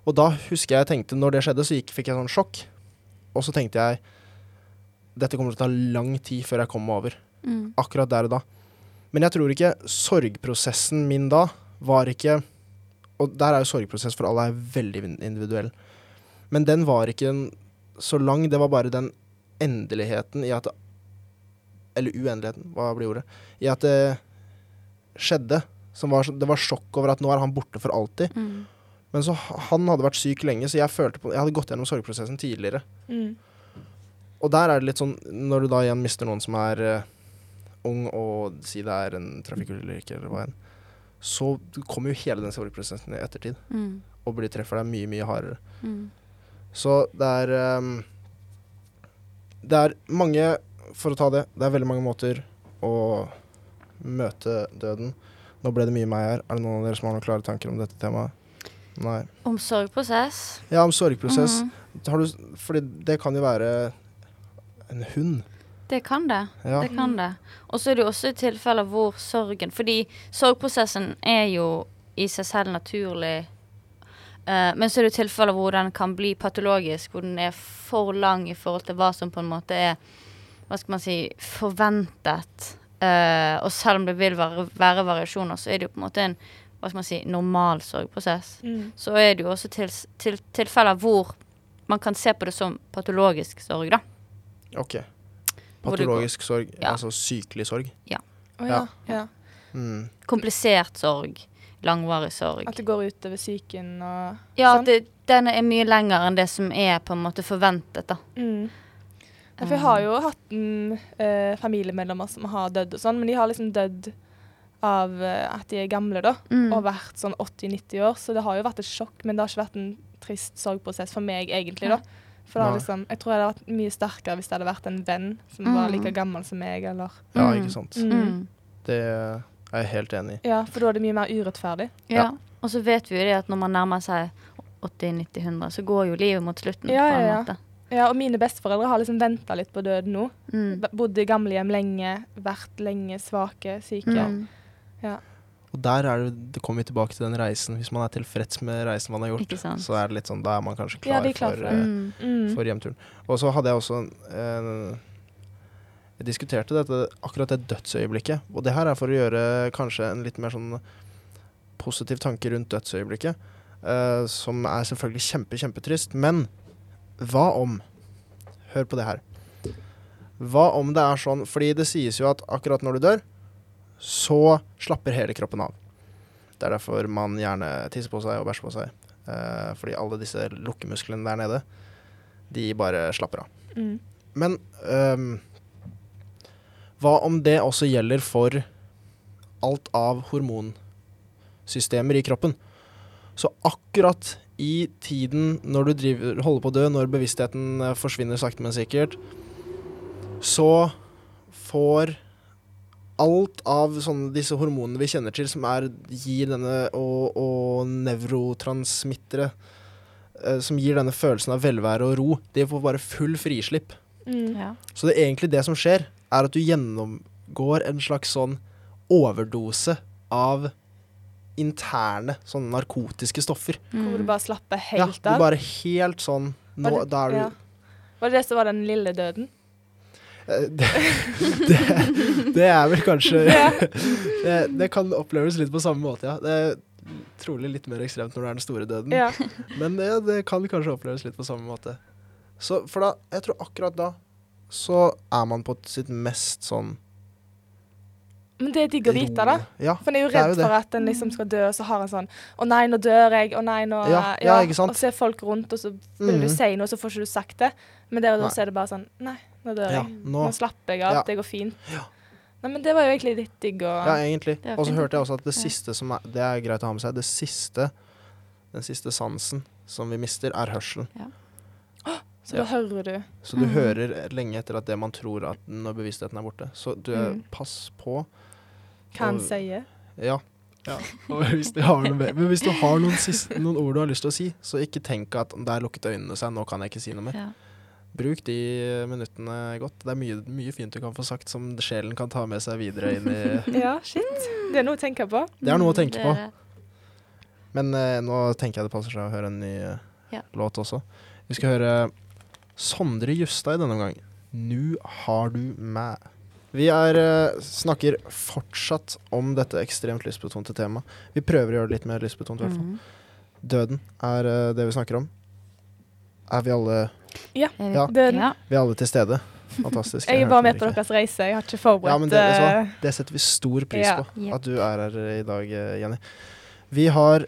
og da husker jeg tenkte Når det skjedde, så gikk, fikk jeg sånn sjokk. Og så tenkte jeg dette kommer til å ta lang tid før jeg kommer meg over. Mm. Akkurat der og da. Men jeg tror ikke sorgprosessen min da var ikke Og der er jo sorgprosess for alle er veldig individuell. Men den var ikke en, så lang. Det var bare den endeligheten i at Eller uendeligheten, hva blir ordet? I at det skjedde. Som var, det var sjokk over at nå er han borte for alltid. Mm. Men så han hadde vært syk lenge, så jeg følte på Jeg hadde gått gjennom sorgprosessen tidligere. Mm. Og der er det litt sånn Når du da igjen mister noen som er uh, ung, og si det er en trafikkulykke eller hva enn, så kommer jo hele den sorgprosessen i ettertid. Mm. Og blir treffer deg mye, mye hardere. Mm. Så det er um, Det er mange For å ta det, det er veldig mange måter å møte døden. Nå ble det mye meg her. Er det noen av dere som har noen klare tanker om dette temaet? Nei. Om sorgprosess? Ja, om sorgprosess. Mm -hmm. du, fordi det kan jo være en hund. Det kan det. Ja. Det kan det. Og så er det jo også tilfeller hvor sorgen Fordi sorgprosessen er jo i seg selv naturlig. Uh, men så er det jo tilfeller hvor den kan bli patologisk, hvor den er for lang i forhold til hva som på en måte er Hva skal man si forventet. Uh, og selv om det vil være, være variasjoner, så er det jo på en måte en hva skal man si, normal sorgprosess. Mm. Så er det jo også til, til, tilfeller hvor man kan se på det som patologisk sorg, da. OK. Patologisk sorg, Ja. altså sykelig sorg. Ja. Ja. ja. Mm. Komplisert sorg. Langvarig sorg. At det går utover psyken og Ja, sånn. at det, den er mye lenger enn det som er på en måte forventet, da. Mm. Ja, for jeg har jo hatt en, eh, familiemedlemmer som har dødd og sånn, men de har liksom dødd av eh, at de er gamle, da. Mm. Og vært sånn 80-90 år, så det har jo vært et sjokk, men det har ikke vært en trist sorgprosess for meg, egentlig, da. For da, liksom, jeg tror det hadde vært mye sterkere hvis det hadde vært en venn som var Mm. like gammel som meg, eller Ja, Mm. ikke sant. Mm. Mm. Det er jeg helt enig i. Ja, for da er det mye mer urettferdig. Ja. Og så vet vi jo det at når man nærmer seg 80-90-100, så går jo livet mot slutten Ja, på en ja, ja. måte. Ja, og mine besteforeldre har liksom venta litt på døden nå. Mm. B- Bodd i gamlehjem lenge, vært lenge svake, syke. Mm. Og der er det, det kommer vi tilbake til den reisen. Hvis man er tilfreds med reisen man har gjort, så er det litt sånn, da er man kanskje klar, er klar for, for eh. Mm. Mm. for hjemturen. Og så hadde jeg også eh, Jeg diskuterte dette, akkurat det dødsøyeblikket. Og det her er for å gjøre kanskje en litt mer sånn positiv tanke rundt dødsøyeblikket. eh, som er selvfølgelig kjempe, kjempetrist. Men hva om Hør på det her. Hva om det er sånn Fordi det sies jo at akkurat når du dør, så slapper hele kroppen av. Det er derfor man gjerne tisser på seg og bæsjer på seg. Eh, fordi alle disse lukkemusklene der nede, de bare slapper av. Mm. Men um, hva om det også gjelder for alt av hormonsystemer i kroppen? Så akkurat i tiden når du driver, holder på å dø, når bevisstheten forsvinner sakte, men sikkert, så får alt av sånne, disse hormonene vi kjenner til, som er, gir denne og, og nevrotransmittere, eh, som gir denne følelsen av velvære og ro, de får bare full frislipp. Mm. Ja. Så det er egentlig det som skjer, er at du gjennomgår en slags sånn overdose av interne sånne narkotiske stoffer. Hvor du Mm. bare slapper helt av? Ja, du bare helt sånn nå, Var det- Da er du ja. Var det det som var den lille døden? Det, det, det er vel kanskje [laughs] det, det kan oppleves litt på samme måte, ja. Det er trolig litt mer ekstremt når det er den store døden. Ja. Men det, det kan kanskje oppleves litt på samme måte. Så for da, jeg tror akkurat da så er man på sitt mest sånn Men det er digg å vite, da. Ja, For en er jo redd er jo for at en liksom skal dø, og så har en sånn Å nei, nå dør jeg. Å nei, nå Ja, ja? Og så er folk rundt, og så vil Mhm. du si noe, så får ikke du sagt det. Men der og da er det bare sånn Nei, nå dør Ja, jeg. nå- slapper jeg av. Ja. Det går fint. Ja. Nei, men det var jo egentlig litt digg å Ja, egentlig. Og så hørte jeg også at det siste som er Det er greit å ha med seg. Det siste Den siste sansen som vi mister, er hørselen. Så Ja. da hører du. Så du mm. hører lenge etter at det man tror at når bevisstheten er borte. Så du er, Mm. pass på. Hva han sier. Ja. Og hvis, du har noe, men hvis du har noen, siste, noen ord du har lyst til å si, så ikke tenk at der lukket øynene seg, nå kan jeg ikke si noe mer. Ja. Bruk de minuttene godt. Det er mye, mye fint du kan få sagt som sjelen kan ta med seg videre inn i [laughs] Ja, shit. Det er noe å tenke på. Det er noe å Mm, tenke på. er. Men eh, nå tenker jeg det passer seg å høre en ny eh, Ja. låt også. Vi skal høre Sondre Justad denne omgang. Nu har du meg. Vi er, eh, snakker fortsatt om dette ekstremt lystbetonte temaet. Vi prøver å gjøre det litt mer lystbetont, i hvert fall. Mhm. Døden er eh, det vi snakker om. Er vi alle, Ja. Døden. Ja. vi er alle til stede? Fantastisk. Jeg er bare med på deres reise. Jeg har ikke forberedt Ja, men det, hva? eh, det setter vi stor pris Ja. på, at du er her i dag, eh, Jenny. Vi har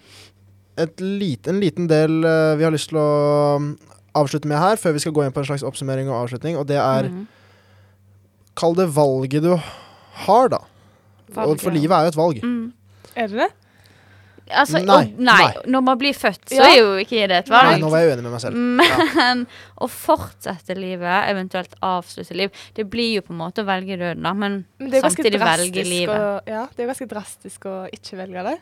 et lit, en liten del eh, vi har lyst til å mm, avslutte med her, før vi skal gå inn på en slags oppsummering og avslutning, og det er Mhm. Kall det valget du har, da. Og for livet er jo et valg. Mm. Er det det? Altså, Nei, å, nei, nei. når man blir født, så Ja. er jo ikke det et Nei, valg. nå var jeg uenig med meg selv. [laughs] Men å fortsette livet, eventuelt avslutte liv, det blir jo på en måte å velge døden, da. Men, Men det er samtidig velge livet. Og, ja, det er ganske drastisk å ikke velge det.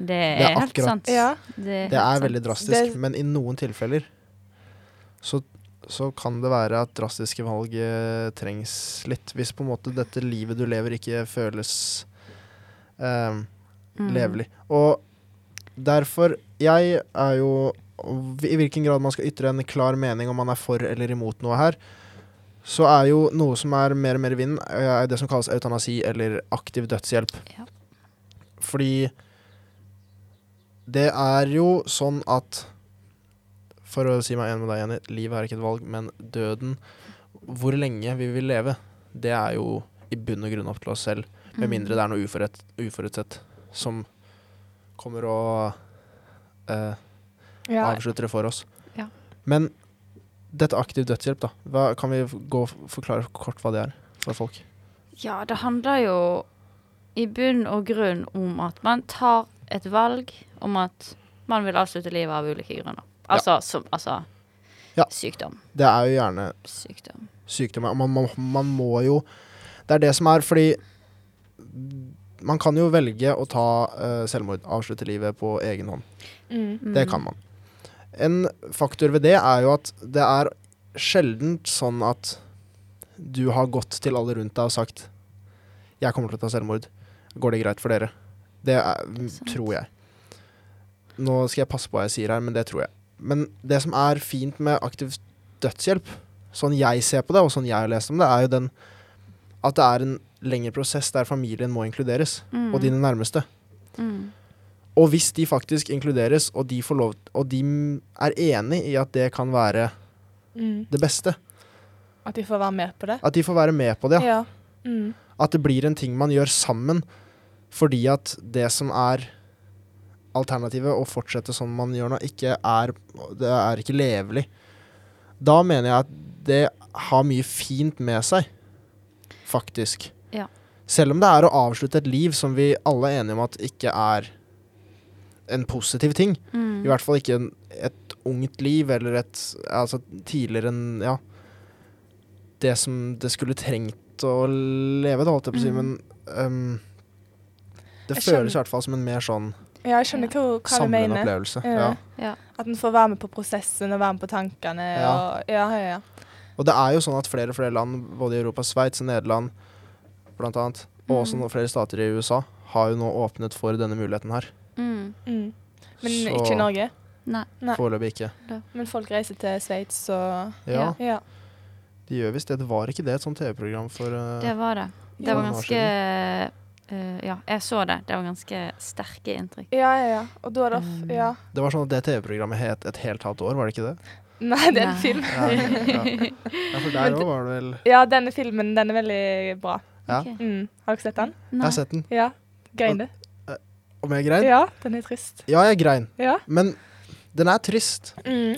Det er er, helt sant. Ja. Det Det er sant. veldig drastisk, Det- men i noen tilfeller så, så kan det være at drastiske valg eh, trengs litt. Hvis på en måte dette livet du lever, ikke føles eh, Mm. levelig. Og derfor Jeg er jo I hvilken grad man skal ytre en klar mening om man er for eller imot noe her, så er jo noe som er mer og mer i vinden, er det som kalles eutanasi eller aktiv dødshjelp. Ja. Fordi det er jo sånn at For å si meg enig med deg, Jenny, livet er ikke et valg, men døden Hvor lenge vi vil leve, det er jo i bunn og grunn opp til oss selv. Med mindre det er noe uforutsett som kommer og eh, Ja. avslutter det for oss. Ja. Men dette aktiv dødshjelp, da. Hva, kan vi gå og forklare kort hva det er for folk? Ja, det handler jo i bunn og grunn om at man tar et valg om at man vil avslutte livet av ulike grunner. Altså, som, altså Ja. sykdom. Det er jo gjerne Sykdom. sykdom. Man, man, man må jo Det er det som er fordi man kan jo velge å ta uh, selvmord, avslutte livet på egen hånd. Mm. Det kan man. En faktor ved det er jo at det er sjelden sånn at du har gått til alle rundt deg og sagt 'Jeg kommer til å ta selvmord. Går det greit for dere?' Det er, sant. tror jeg. Nå skal jeg passe på hva jeg sier her, men det tror jeg. Men det som er fint med aktiv dødshjelp, sånn jeg ser på det, og sånn jeg har lest om det, er jo den at det er en lengre prosess der familien må inkluderes, Mm. og dine nærmeste. Mm. Og hvis de faktisk inkluderes, og de, får lov, og de er enig i at det kan være Mm. det beste, At de får være med på det. at de får være med på det, ja. Ja. Mm. at det blir en ting man gjør sammen, fordi at det som er alternativet, å fortsette som man gjør nå, ikke er Det er ikke levelig. Da mener jeg at det har mye fint med seg, faktisk. Selv om det er å avslutte et liv som vi alle er enige om at ikke er en positiv ting. Mm. I hvert fall ikke en, et ungt liv, eller et Altså tidligere enn Ja. Det som det skulle trengt å leve, da, holdt jeg på å si, Mm. men um, Det Jeg føles i hvert fall som en mer sånn Ja, jeg skjønner hva, hva du mener. opplevelse. Ja. Ja. Ja. At en får være med på prosessen og være med på tankene. Ja. Og, ja, ja, ja. Og det er jo sånn at flere og flere land, både i Europa, Sveits og Nederland blant annet, og også Mm. noen flere stater i USA, har jo nå åpnet for denne muligheten her. Mm. Mm. Men Så- ikke i Norge. Nei. Foreløpig ikke. Men folk reiser til Sveits og Ja, Ja. de gjør visst det. Det var ikke det et sånt TV-program for uh, Det var det. Det var ganske Uh, Ja, jeg så det. Det var ganske sterke inntrykk. Ja, ja, ja. Og da er det Um, Ja. Det var sånn at det TV-programmet het et helt halvt år, var det ikke det? Nei, det er en Nei. film. Ja, ja. ja, for der òg var det vel Ja, denne filmen den er veldig bra. Ja. Okay. Mm. Har dere sett den? Jeg har sett den. Ja. Grein du? Om jeg grein? Ja, den er trist. Ja, jeg grein. Ja. Men den er trist. Mm.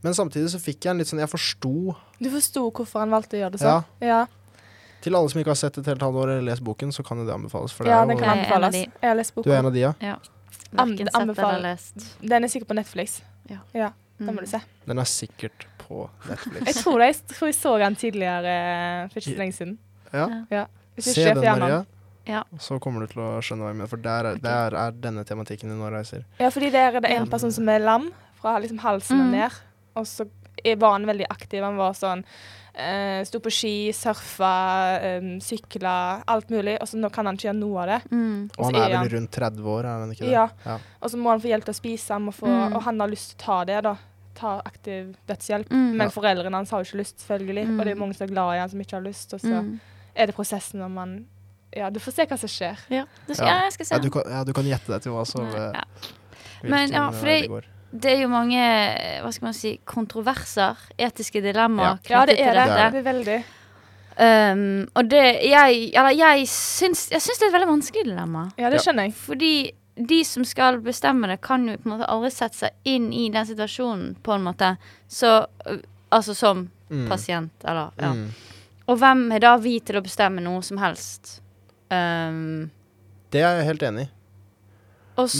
Men samtidig så fikk jeg en litt sånn Jeg forsto Du forsto hvorfor han valgte å gjøre det Ja. sånn? Ja. Til alle som ikke har sett et helt halvår eller lest boken, så kan jo det anbefales. For det ja, er den kan anbefales. Jeg har lest boken. Du er en av de, ja? Verken sett eller lest. Den er sikkert på Netflix. Ja. ja den må Mm. du se. Den er sikkert på Netflix. Jeg tror, det, jeg tror jeg så den tidligere for ikke så lenge siden. Ja. Ja. Se den, Maria. Ja. Så kommer du til å skjønne hva jeg mener, for der er, der er denne tematikken i Nå reiser. Ja, fordi der er det en person som er lam, fra liksom halsen og Mm. ned. Og så var han veldig aktiv. Han var sånn eh, Sto på ski, surfa, eh, sykla, alt mulig. Og så nå kan han ikke gjøre noe av det. Mm. Og han er er vel han- rundt 30 år, er han ikke det? Ja. Ja. Og så må han få hjelp til å spise, han må få, Mm. og han har lyst til å ta det, da. Ta aktiv dødshjelp. Mm. Men foreldrene hans har jo ikke lyst, selvfølgelig. Mm. Og det er mange som er glad i han som ikke har lyst. Og så Mm. Er det prosessen når man Ja, du får se hva som skjer. Ja, du, skal, Ja. ja, jeg skal se. Ja, du kan, ja, du kan gjette deg til hva som eh, Ja. Men ja, for det- Det er jo mange hva skal man si, kontroverser, etiske dilemmaer Ja, det knyttet er det. til dette. Det er veldig. Um, og det jeg Eller jeg syns, jeg syns det er et veldig vanskelig dilemma. Ja, det skjønner jeg. Fordi de som skal bestemme det, kan jo på en måte aldri sette seg inn i den situasjonen, på en måte. Så Altså som Mm. pasient, eller ja. Mm. Og hvem er da vi til å bestemme noe som helst? Um, Det er jeg helt enig i.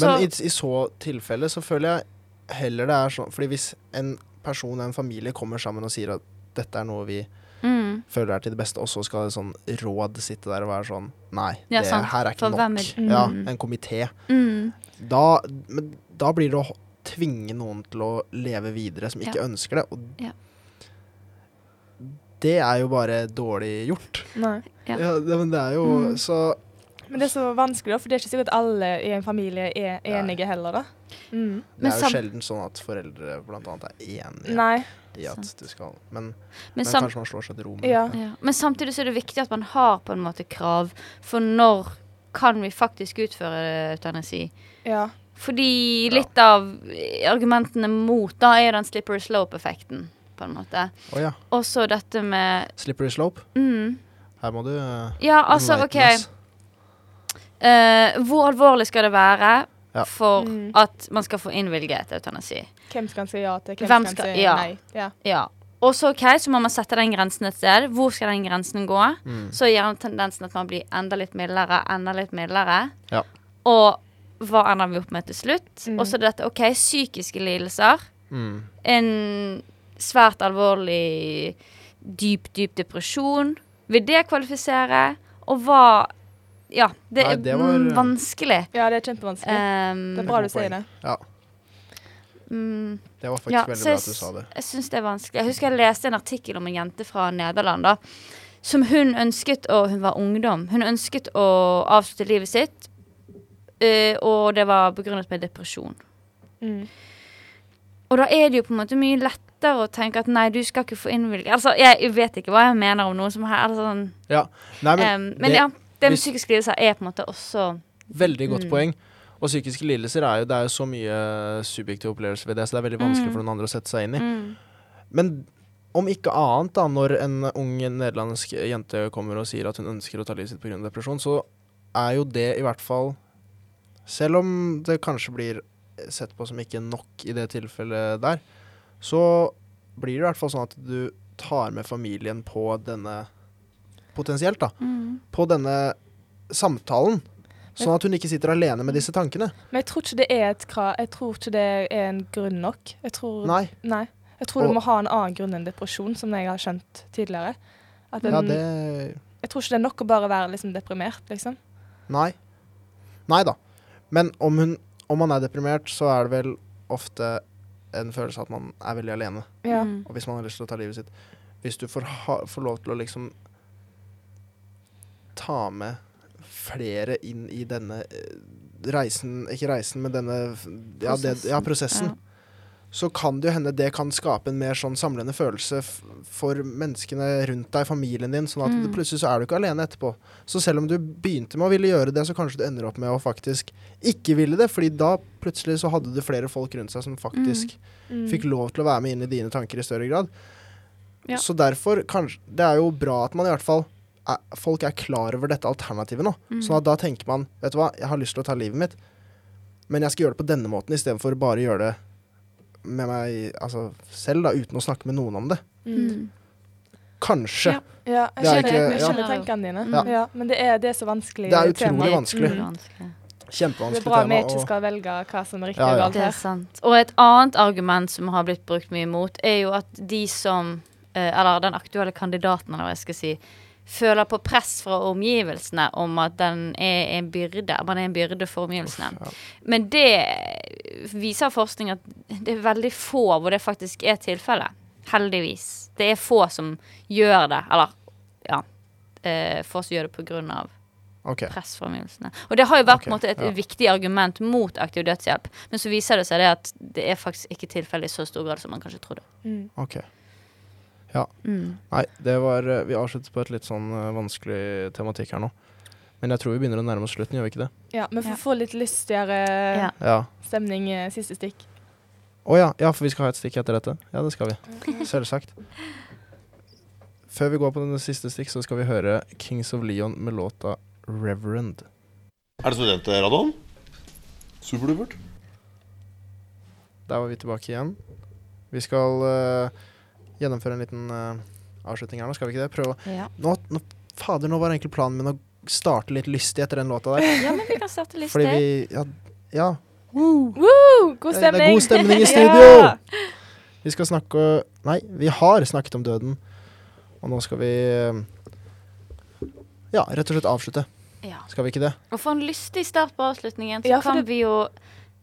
Men i, i så tilfelle så føler jeg heller det er sånn Fordi hvis en person, en familie, kommer sammen og sier at dette er noe vi mm, føler er til det beste, og så skal sånn råd sitte der og være sånn Nei, Ja, det her er ikke For nok. er- Ja, Mm. en komité. mm, Da, da blir det å tvinge noen til å leve videre som ikke Ja. ønsker det. Og Ja. Det er jo bare dårlig gjort. Nei. Ja. det, men det er jo Mm. så Men det er så vanskelig, for det er ikke sikkert alle i en familie er enige heller, da. Mm. Det er jo sam- sjelden sånn at foreldre blant annet er enige Nei. i at Sant. du skal Men, men, men kanskje man slår seg til ro med Ja. det. ja. men samtidig så er det viktig at man har på en måte krav for når kan vi faktisk utføre eutanasi. Ja. Fordi Ja. litt av argumentene mot da er den slippery slope-effekten, på en måte. Oh, ja. Også dette med Slippery slope. mm, Her må du uh, Ja, altså, OK. Uh, hvor alvorlig skal det være Ja. for Mm. at man skal få innvilget eutanasi? Hvem skal si ja til, hvem, Hvem skal skal- si ja. nei? Ja. Ja. Og så ok, så må man sette den grensen et sted. Hvor skal den grensen gå? mm. Så gjør den tendensen at man blir enda litt mildere, enda litt mildere. Ja. Og hva ender vi opp med til slutt? Mm. Og så dette, OK, psykiske lidelser. Mm. En svært alvorlig dyp, dyp depresjon. Vil det kvalifisere? Og hva Ja, det Nei, er det var- mm, vanskelig. ja, det er kjempevanskelig. Um, det er bra du sier det. Ja, mm, det var faktisk Ja, veldig bra at du sa det. Jeg syns det er vanskelig. Jeg husker jeg leste en artikkel om en jente fra Nederland da, som hun ønsket å Hun var ungdom. Hun ønsket å avslutte livet sitt, uh, og det var begrunnet med depresjon. Mm. Og da er det jo på en måte mye lettere å tenke at nei, du skal ikke få innvilget Altså, jeg vet ikke hva jeg mener om noe som her. Altså, sånn, Ja. Nei, men um, men det- ja, med hvis- psykiske lidelser er på en måte også Veldig godt Mm. poeng. Og psykiske lidelser er jo, det er jo så mye subjektiv opplevelse ved det, så det er veldig vanskelig Mm. for noen andre å sette seg inn i. mm, Men om ikke annet, da, når en ung nederlandsk jente kommer og sier at hun ønsker å ta livet sitt pga. depresjon, så er jo det i hvert fall Selv om det kanskje blir sett på som ikke nok i det tilfellet der, så blir det i hvert fall sånn at du tar med familien på denne Potensielt, da. mm. På denne samtalen. Sånn at hun ikke sitter alene med disse tankene. Men jeg tror ikke det er et krav Jeg tror ikke det er en grunn nok. Jeg tror, Nei. Nei. Jeg tror Og- du må ha en annen grunn enn depresjon, som jeg har skjønt tidligere. At den, Ja, det Jeg tror ikke det er nok å bare være liksom deprimert, liksom. Nei. Nei da. Men om, hun, om man er deprimert, så er det vel ofte en følelse av at man er veldig alene. Ja. Mm. Og hvis man har lyst til å ta livet sitt Hvis du får, ha, får lov til å liksom ta med flere inn i denne eh, reisen Ikke reisen, men denne ja, det, Prosessen. ja, prosessen. Så kan det jo hende det kan skape en mer sånn samlende følelse for menneskene rundt deg, familien din, sånn at Mm. plutselig så er du ikke alene etterpå. Så selv om du begynte med å ville gjøre det, så kanskje du ender opp med å faktisk ikke ville det, fordi da plutselig så hadde du flere folk rundt seg som faktisk Mm. fikk lov til å være med inn i dine tanker i større grad. Ja. Så derfor kanskje Det er jo bra at man i hvert fall er, folk er klar over dette alternativet nå. Mm. Sånn at da tenker man Vet du hva, jeg har lyst til å ta livet mitt, men jeg skal gjøre det på denne måten istedenfor bare å gjøre det med meg altså, selv, da, uten å snakke med noen om det. Mm. Kanskje. Ja. Ja, jeg er skjønner, ikke- jeg skjønner tankene dine. Ja. Ja. men det er, det er så vanskelig Det er tema. utrolig vanskelig. Mm. tema Det er bra vi ikke Og, skal velge hva som er riktig Ja, og ja. galt Det er her. sant. Og et annet argument som har blitt brukt mye imot, er jo at de som eh, Eller den aktuelle kandidaten, eller hva jeg skal si, føler på press fra omgivelsene om at den er en byrde. Man er en byrde for omgivelsene. ja. Men det viser forskning at det er veldig få hvor det faktisk er tilfellet. Heldigvis. Det er få som gjør det. Eller ja. Eh, få som gjør det på grunn av OK. press fra omgivelsene. Og det har jo vært okay, på måte, et ja. viktig argument mot aktiv dødshjelp. Men så viser det seg det at det er faktisk ikke tilfellet i så stor grad som man kanskje trodde. Mm. Ok. Mm. Nei, det var eh, Vi avslutter på et litt sånn eh, vanskelig tematikk her nå. Men jeg tror vi begynner å nærme oss slutten, gjør vi ikke det? Ja, men for Ja. å få litt lystigere Ja. Ja. stemning eh, siste stikk. Å ja. ja, for vi skal ha et stikk etter dette? Ja, det skal vi. Selvsagt. Før vi går på den siste stikk, så skal vi høre Kings of Leon med låta 'Reverend'. Er det studentradioen? Superdupert. Der var vi tilbake igjen. Vi skal eh, gjennomføre en liten uh, avslutning her nå, skal vi ikke det? Prøve å Ja. nå, nå, Fader, nå var egentlig planen min å starte litt lystig etter den låta der. ja, men vi kan starte lystig. Fordi vi Ja. ja. Woo! God Det stemning! er god stemning i [laughs] studio! Ja! Vi skal snakke Nei, vi har snakket om døden. Og nå skal vi eh, Ja, rett og slett avslutte. Ja. Skal vi ikke det? Og for en lystig start på avslutningen, så Ja, kan det- vi jo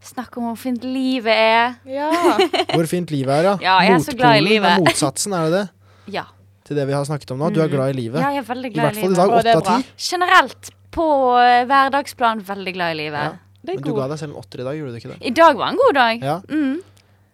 snakke om hvor fint livet er. Ja. [laughs] Hvor fint livet er, ja. Ja, jeg er så glad i livet. er motsatsen, er det det? Ja. Til det vi har snakket om nå. Du er Mm. glad i livet. ja, jeg er veldig glad I glad hvert fall i dag. Åtte av ti. Generelt på eh, hverdagsplan veldig glad i livet. Ja. Det er Men du ga deg selv en åtter i dag, gjorde du ikke det? I dag var en god dag. Ja. Mm.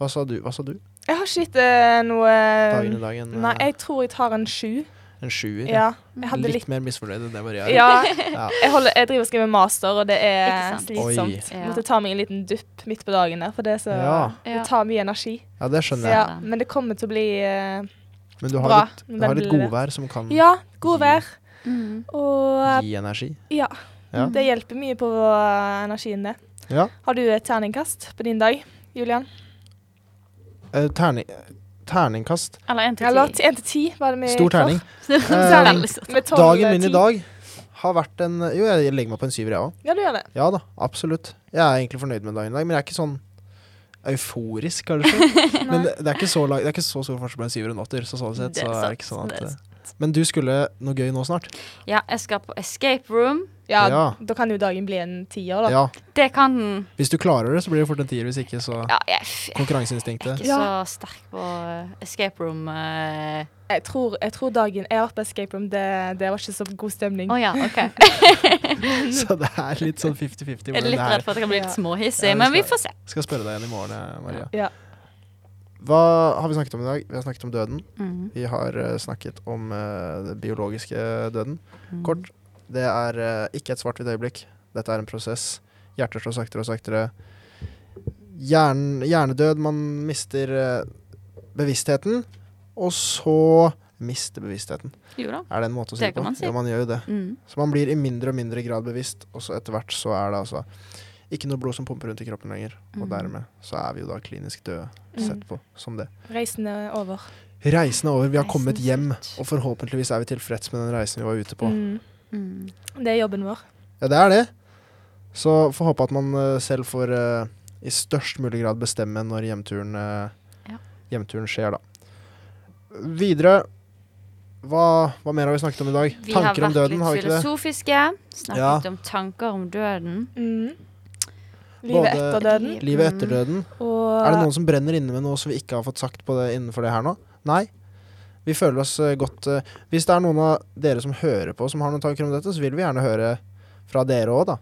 Hva sa du? Hva sa du? Jeg har ikke gitt eh, noe Dagen i dagen? Nei, eh, jeg tror jeg tar en sju. En sjuer? Ja. ja. Litt litt mer misfornøyd enn det Maria jeg. Ja. [laughs] Ja. Jeg, holder, jeg driver og skriver master, og det er slitsomt. Ja. Måtte ta meg en liten dupp midt på dagen der, for det, er så, Ja. det tar mye energi. ja, det skjønner jeg. Ja, men det kommer til å bli uh, Men du har Bra. litt, du har litt godvær som kan Ja, godvær. Mm. Og gi energi. ja, Ja. det hjelper mye på eh, energien, det. ja. Har du et terningkast på din dag, Julian? Uh, terning, terningkast. Eller én til ti, var det vi Stor terning. [laughs] Tolv, Dagen eh, min i dag har vært en Jo, jeg legger meg på en syver, jeg òg. Ja, du gjør det. Ja da, absolutt. Jeg er egentlig fornøyd med dagen i dag, men jeg er ikke sånn euforisk, kanskje. [laughs] men det, det, er ikke så, lag- det er ikke så stor forskjell på en syver og en åtter, så sånn sett så er er sant, det ikke sånn at det er eh, Men du skulle noe gøy nå snart? Ja, jeg skal på escape room. Ja, Ja. Da kan jo dagen bli en tier, da. Ja. Det kan den. Hvis du klarer det, så blir det fort en tier. Hvis ikke, så Ja, jeg f- jeg er Konkurranseinstinktet. ikke så sterk på escape room. Uh... Jeg, tror, jeg tror dagen jeg har vært på escape room, det, det var ikke så god stemning. Oh, ja, OK. [laughs] Så det er litt sånn 50-50. Jeg er litt redd for at det kan bli litt Ja. småhissig, Ja, men vi får se. Skal spørre deg igjen i morgen, eh, Maria. Ja. Hva har vi snakket om i dag? Vi har snakket om døden. Mm. Vi har eh, snakket om uh, den biologiske døden. Mm. Kort. Det er uh, ikke et svart-hvitt øyeblikk. Dette er en prosess. Hjertet slår saktere og saktere. Hjern, hjernedød. Man mister uh, bevisstheten, og så mister bevisstheten. Jo da. Er det en måte å si Det det på? man si. Ja, man gjør jo det. Mm. Så man blir i mindre og mindre grad bevisst, og så etter hvert så er det altså ikke noe blod som pumper rundt i kroppen lenger. Og Mm. dermed så er vi jo da klinisk døde sett på som det. Reisen er over. Reisen er over. Vi har Reisen kommet hjem, og forhåpentligvis er vi tilfreds med den reisen vi var ute på. Mm. Mm. Det er jobben vår. Ja, det er det. Så får håpe at man eh, selv får uh, i størst mulig grad bestemme når hjemturen, uh, Ja. hjemturen skjer, da. Videre hva, hva mer har vi snakket om i dag? Vi Tanker har om vært døden, litt har vi ikke det? filosofiske. Snakket Ja. om tanker om døden. Mm. Livet Både- etter døden. Livet Mm. etter døden. Og Er det noen som brenner inne med noe som vi ikke har fått sagt på det innenfor det her nå? Nei. Vi føler oss eh, godt eh, Hvis det er noen av dere som hører på som har noen tanker om dette, så vil vi gjerne høre fra dere òg, da.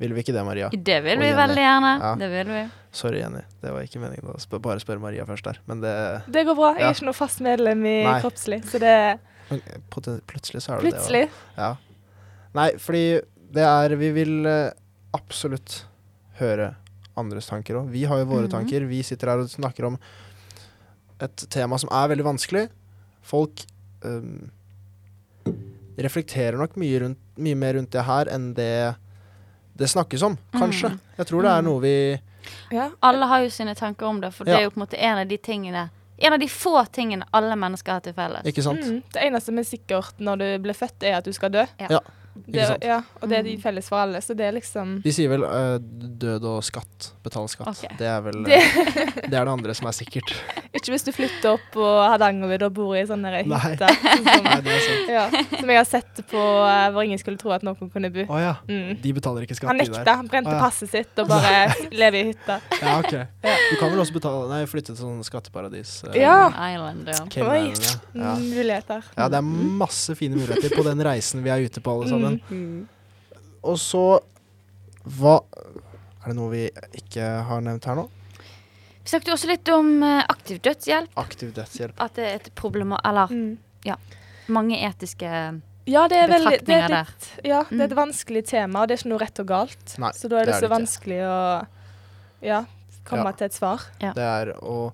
Vil vi ikke det, Maria? Det vil vi veldig gjerne. Ja. Det vil vi. Sorry, Jenny. Det var ikke meningen å spør, bare spørre Maria først der. Men det Det går bra. Jeg Ja. er ikke noe fast medlem i Nei. Kroppslig, så det poten- Plutselig så er det Plutselig. det. også. Ja. Nei, fordi det er Vi vil eh, absolutt høre andres tanker òg. Vi har jo våre Mhm. tanker. Vi sitter her og snakker om et tema som er veldig vanskelig. Folk um, reflekterer nok mye, rundt, mye mer rundt det her enn det det snakkes om, kanskje. Mm. Jeg tror det er Mm. noe vi Ja. Alle har jo sine tanker om det, for det er jo på en måte en av de tingene En av de få tingene alle mennesker har til felles. Ikke sant? Mm. Det eneste som er sikkert når du blir født, er at du skal dø. Ja. Ja, Det, ikke sant? ja, og det er de Mm. felles for alle, så det er liksom De sier vel uh, død og skatt. Betale skatt. Okay. Det er vel Det- eh, det er det andre som er sikkert. [laughs] Ikke hvis du flytter opp på Hardangervidda og bor i sånn hytter. Hytte. [laughs] Som, Nei, det er sant. ja, som jeg har sett på eh, hvor ingen skulle tro at noen kunne bo. Oh, ja. Mm. De betaler ikke skatt, Han de nekta. der. Han brente oh, ja. passet sitt og bare [laughs] [laughs] lever i hytta. Ja, ok. Du kan vel også betale Nei, flytte til sånn skatteparadis. eh, Ja. Island, ja. Oi. Mm, Muligheter. ja, det er masse fine muligheter på den reisen vi er ute på, alle sammen. Mm. Og så Hva Er det noe vi ikke har nevnt her nå? Snakket jo også litt om eh, aktiv dødshjelp. Aktiv dødshjelp. At det er et problem Eller Mm. mange etiske Ja, det er veldig det er litt, Ja, det er et vanskelig tema, og det er ikke noe rett og galt. Nei, så da er det, det er så det ikke. vanskelig å ja, komme Ja. til et svar. Ja. Det er Og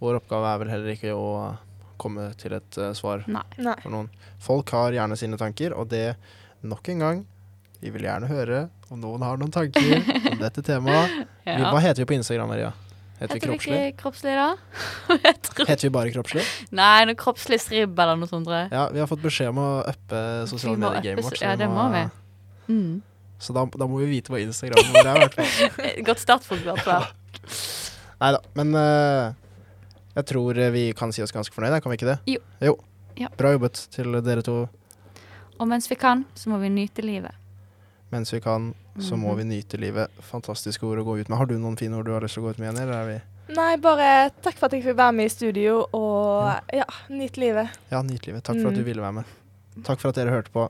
vår oppgave er vel heller ikke å komme til et uh, svar Nei. Nei. for noen. Folk har gjerne sine tanker, og det nok en gang Vi vil gjerne høre om noen har noen tanker om [laughs] dette temaet. Ja. hva heter vi på Instagram, Maria? Heter vi Heter vi ikke kroppslig, da? [laughs] Tror- Heter vi bare Kroppslig? Nei, noe kroppslig stribb eller noe sånt. Ja, vi har fått beskjed om å uppe sosiale Vi må medier-gamet vårt. så ja, det må vi. Mm. Så da, da må vi vite hva Instagram vår er, i hvert fall. [laughs] Godt startpunkt, i hvert fall. [laughs] Nei da, men uh, jeg tror eh, vi kan si oss ganske fornøyde, kan vi ikke det? Jo. Ja. Bra jobbet til dere to. Og mens vi kan, så må vi nyte livet. Mens vi kan, så må Mhm. vi nyte livet. Fantastiske ord å gå ut med. Har du noen fine ord du har lyst til å gå ut med, Jenny? Eller er vi Nei, bare takk for at jeg fikk være med i studio, og ja, nyt livet. Ja, nyt livet. Takk for at du ville være med. Takk for at dere hørte på.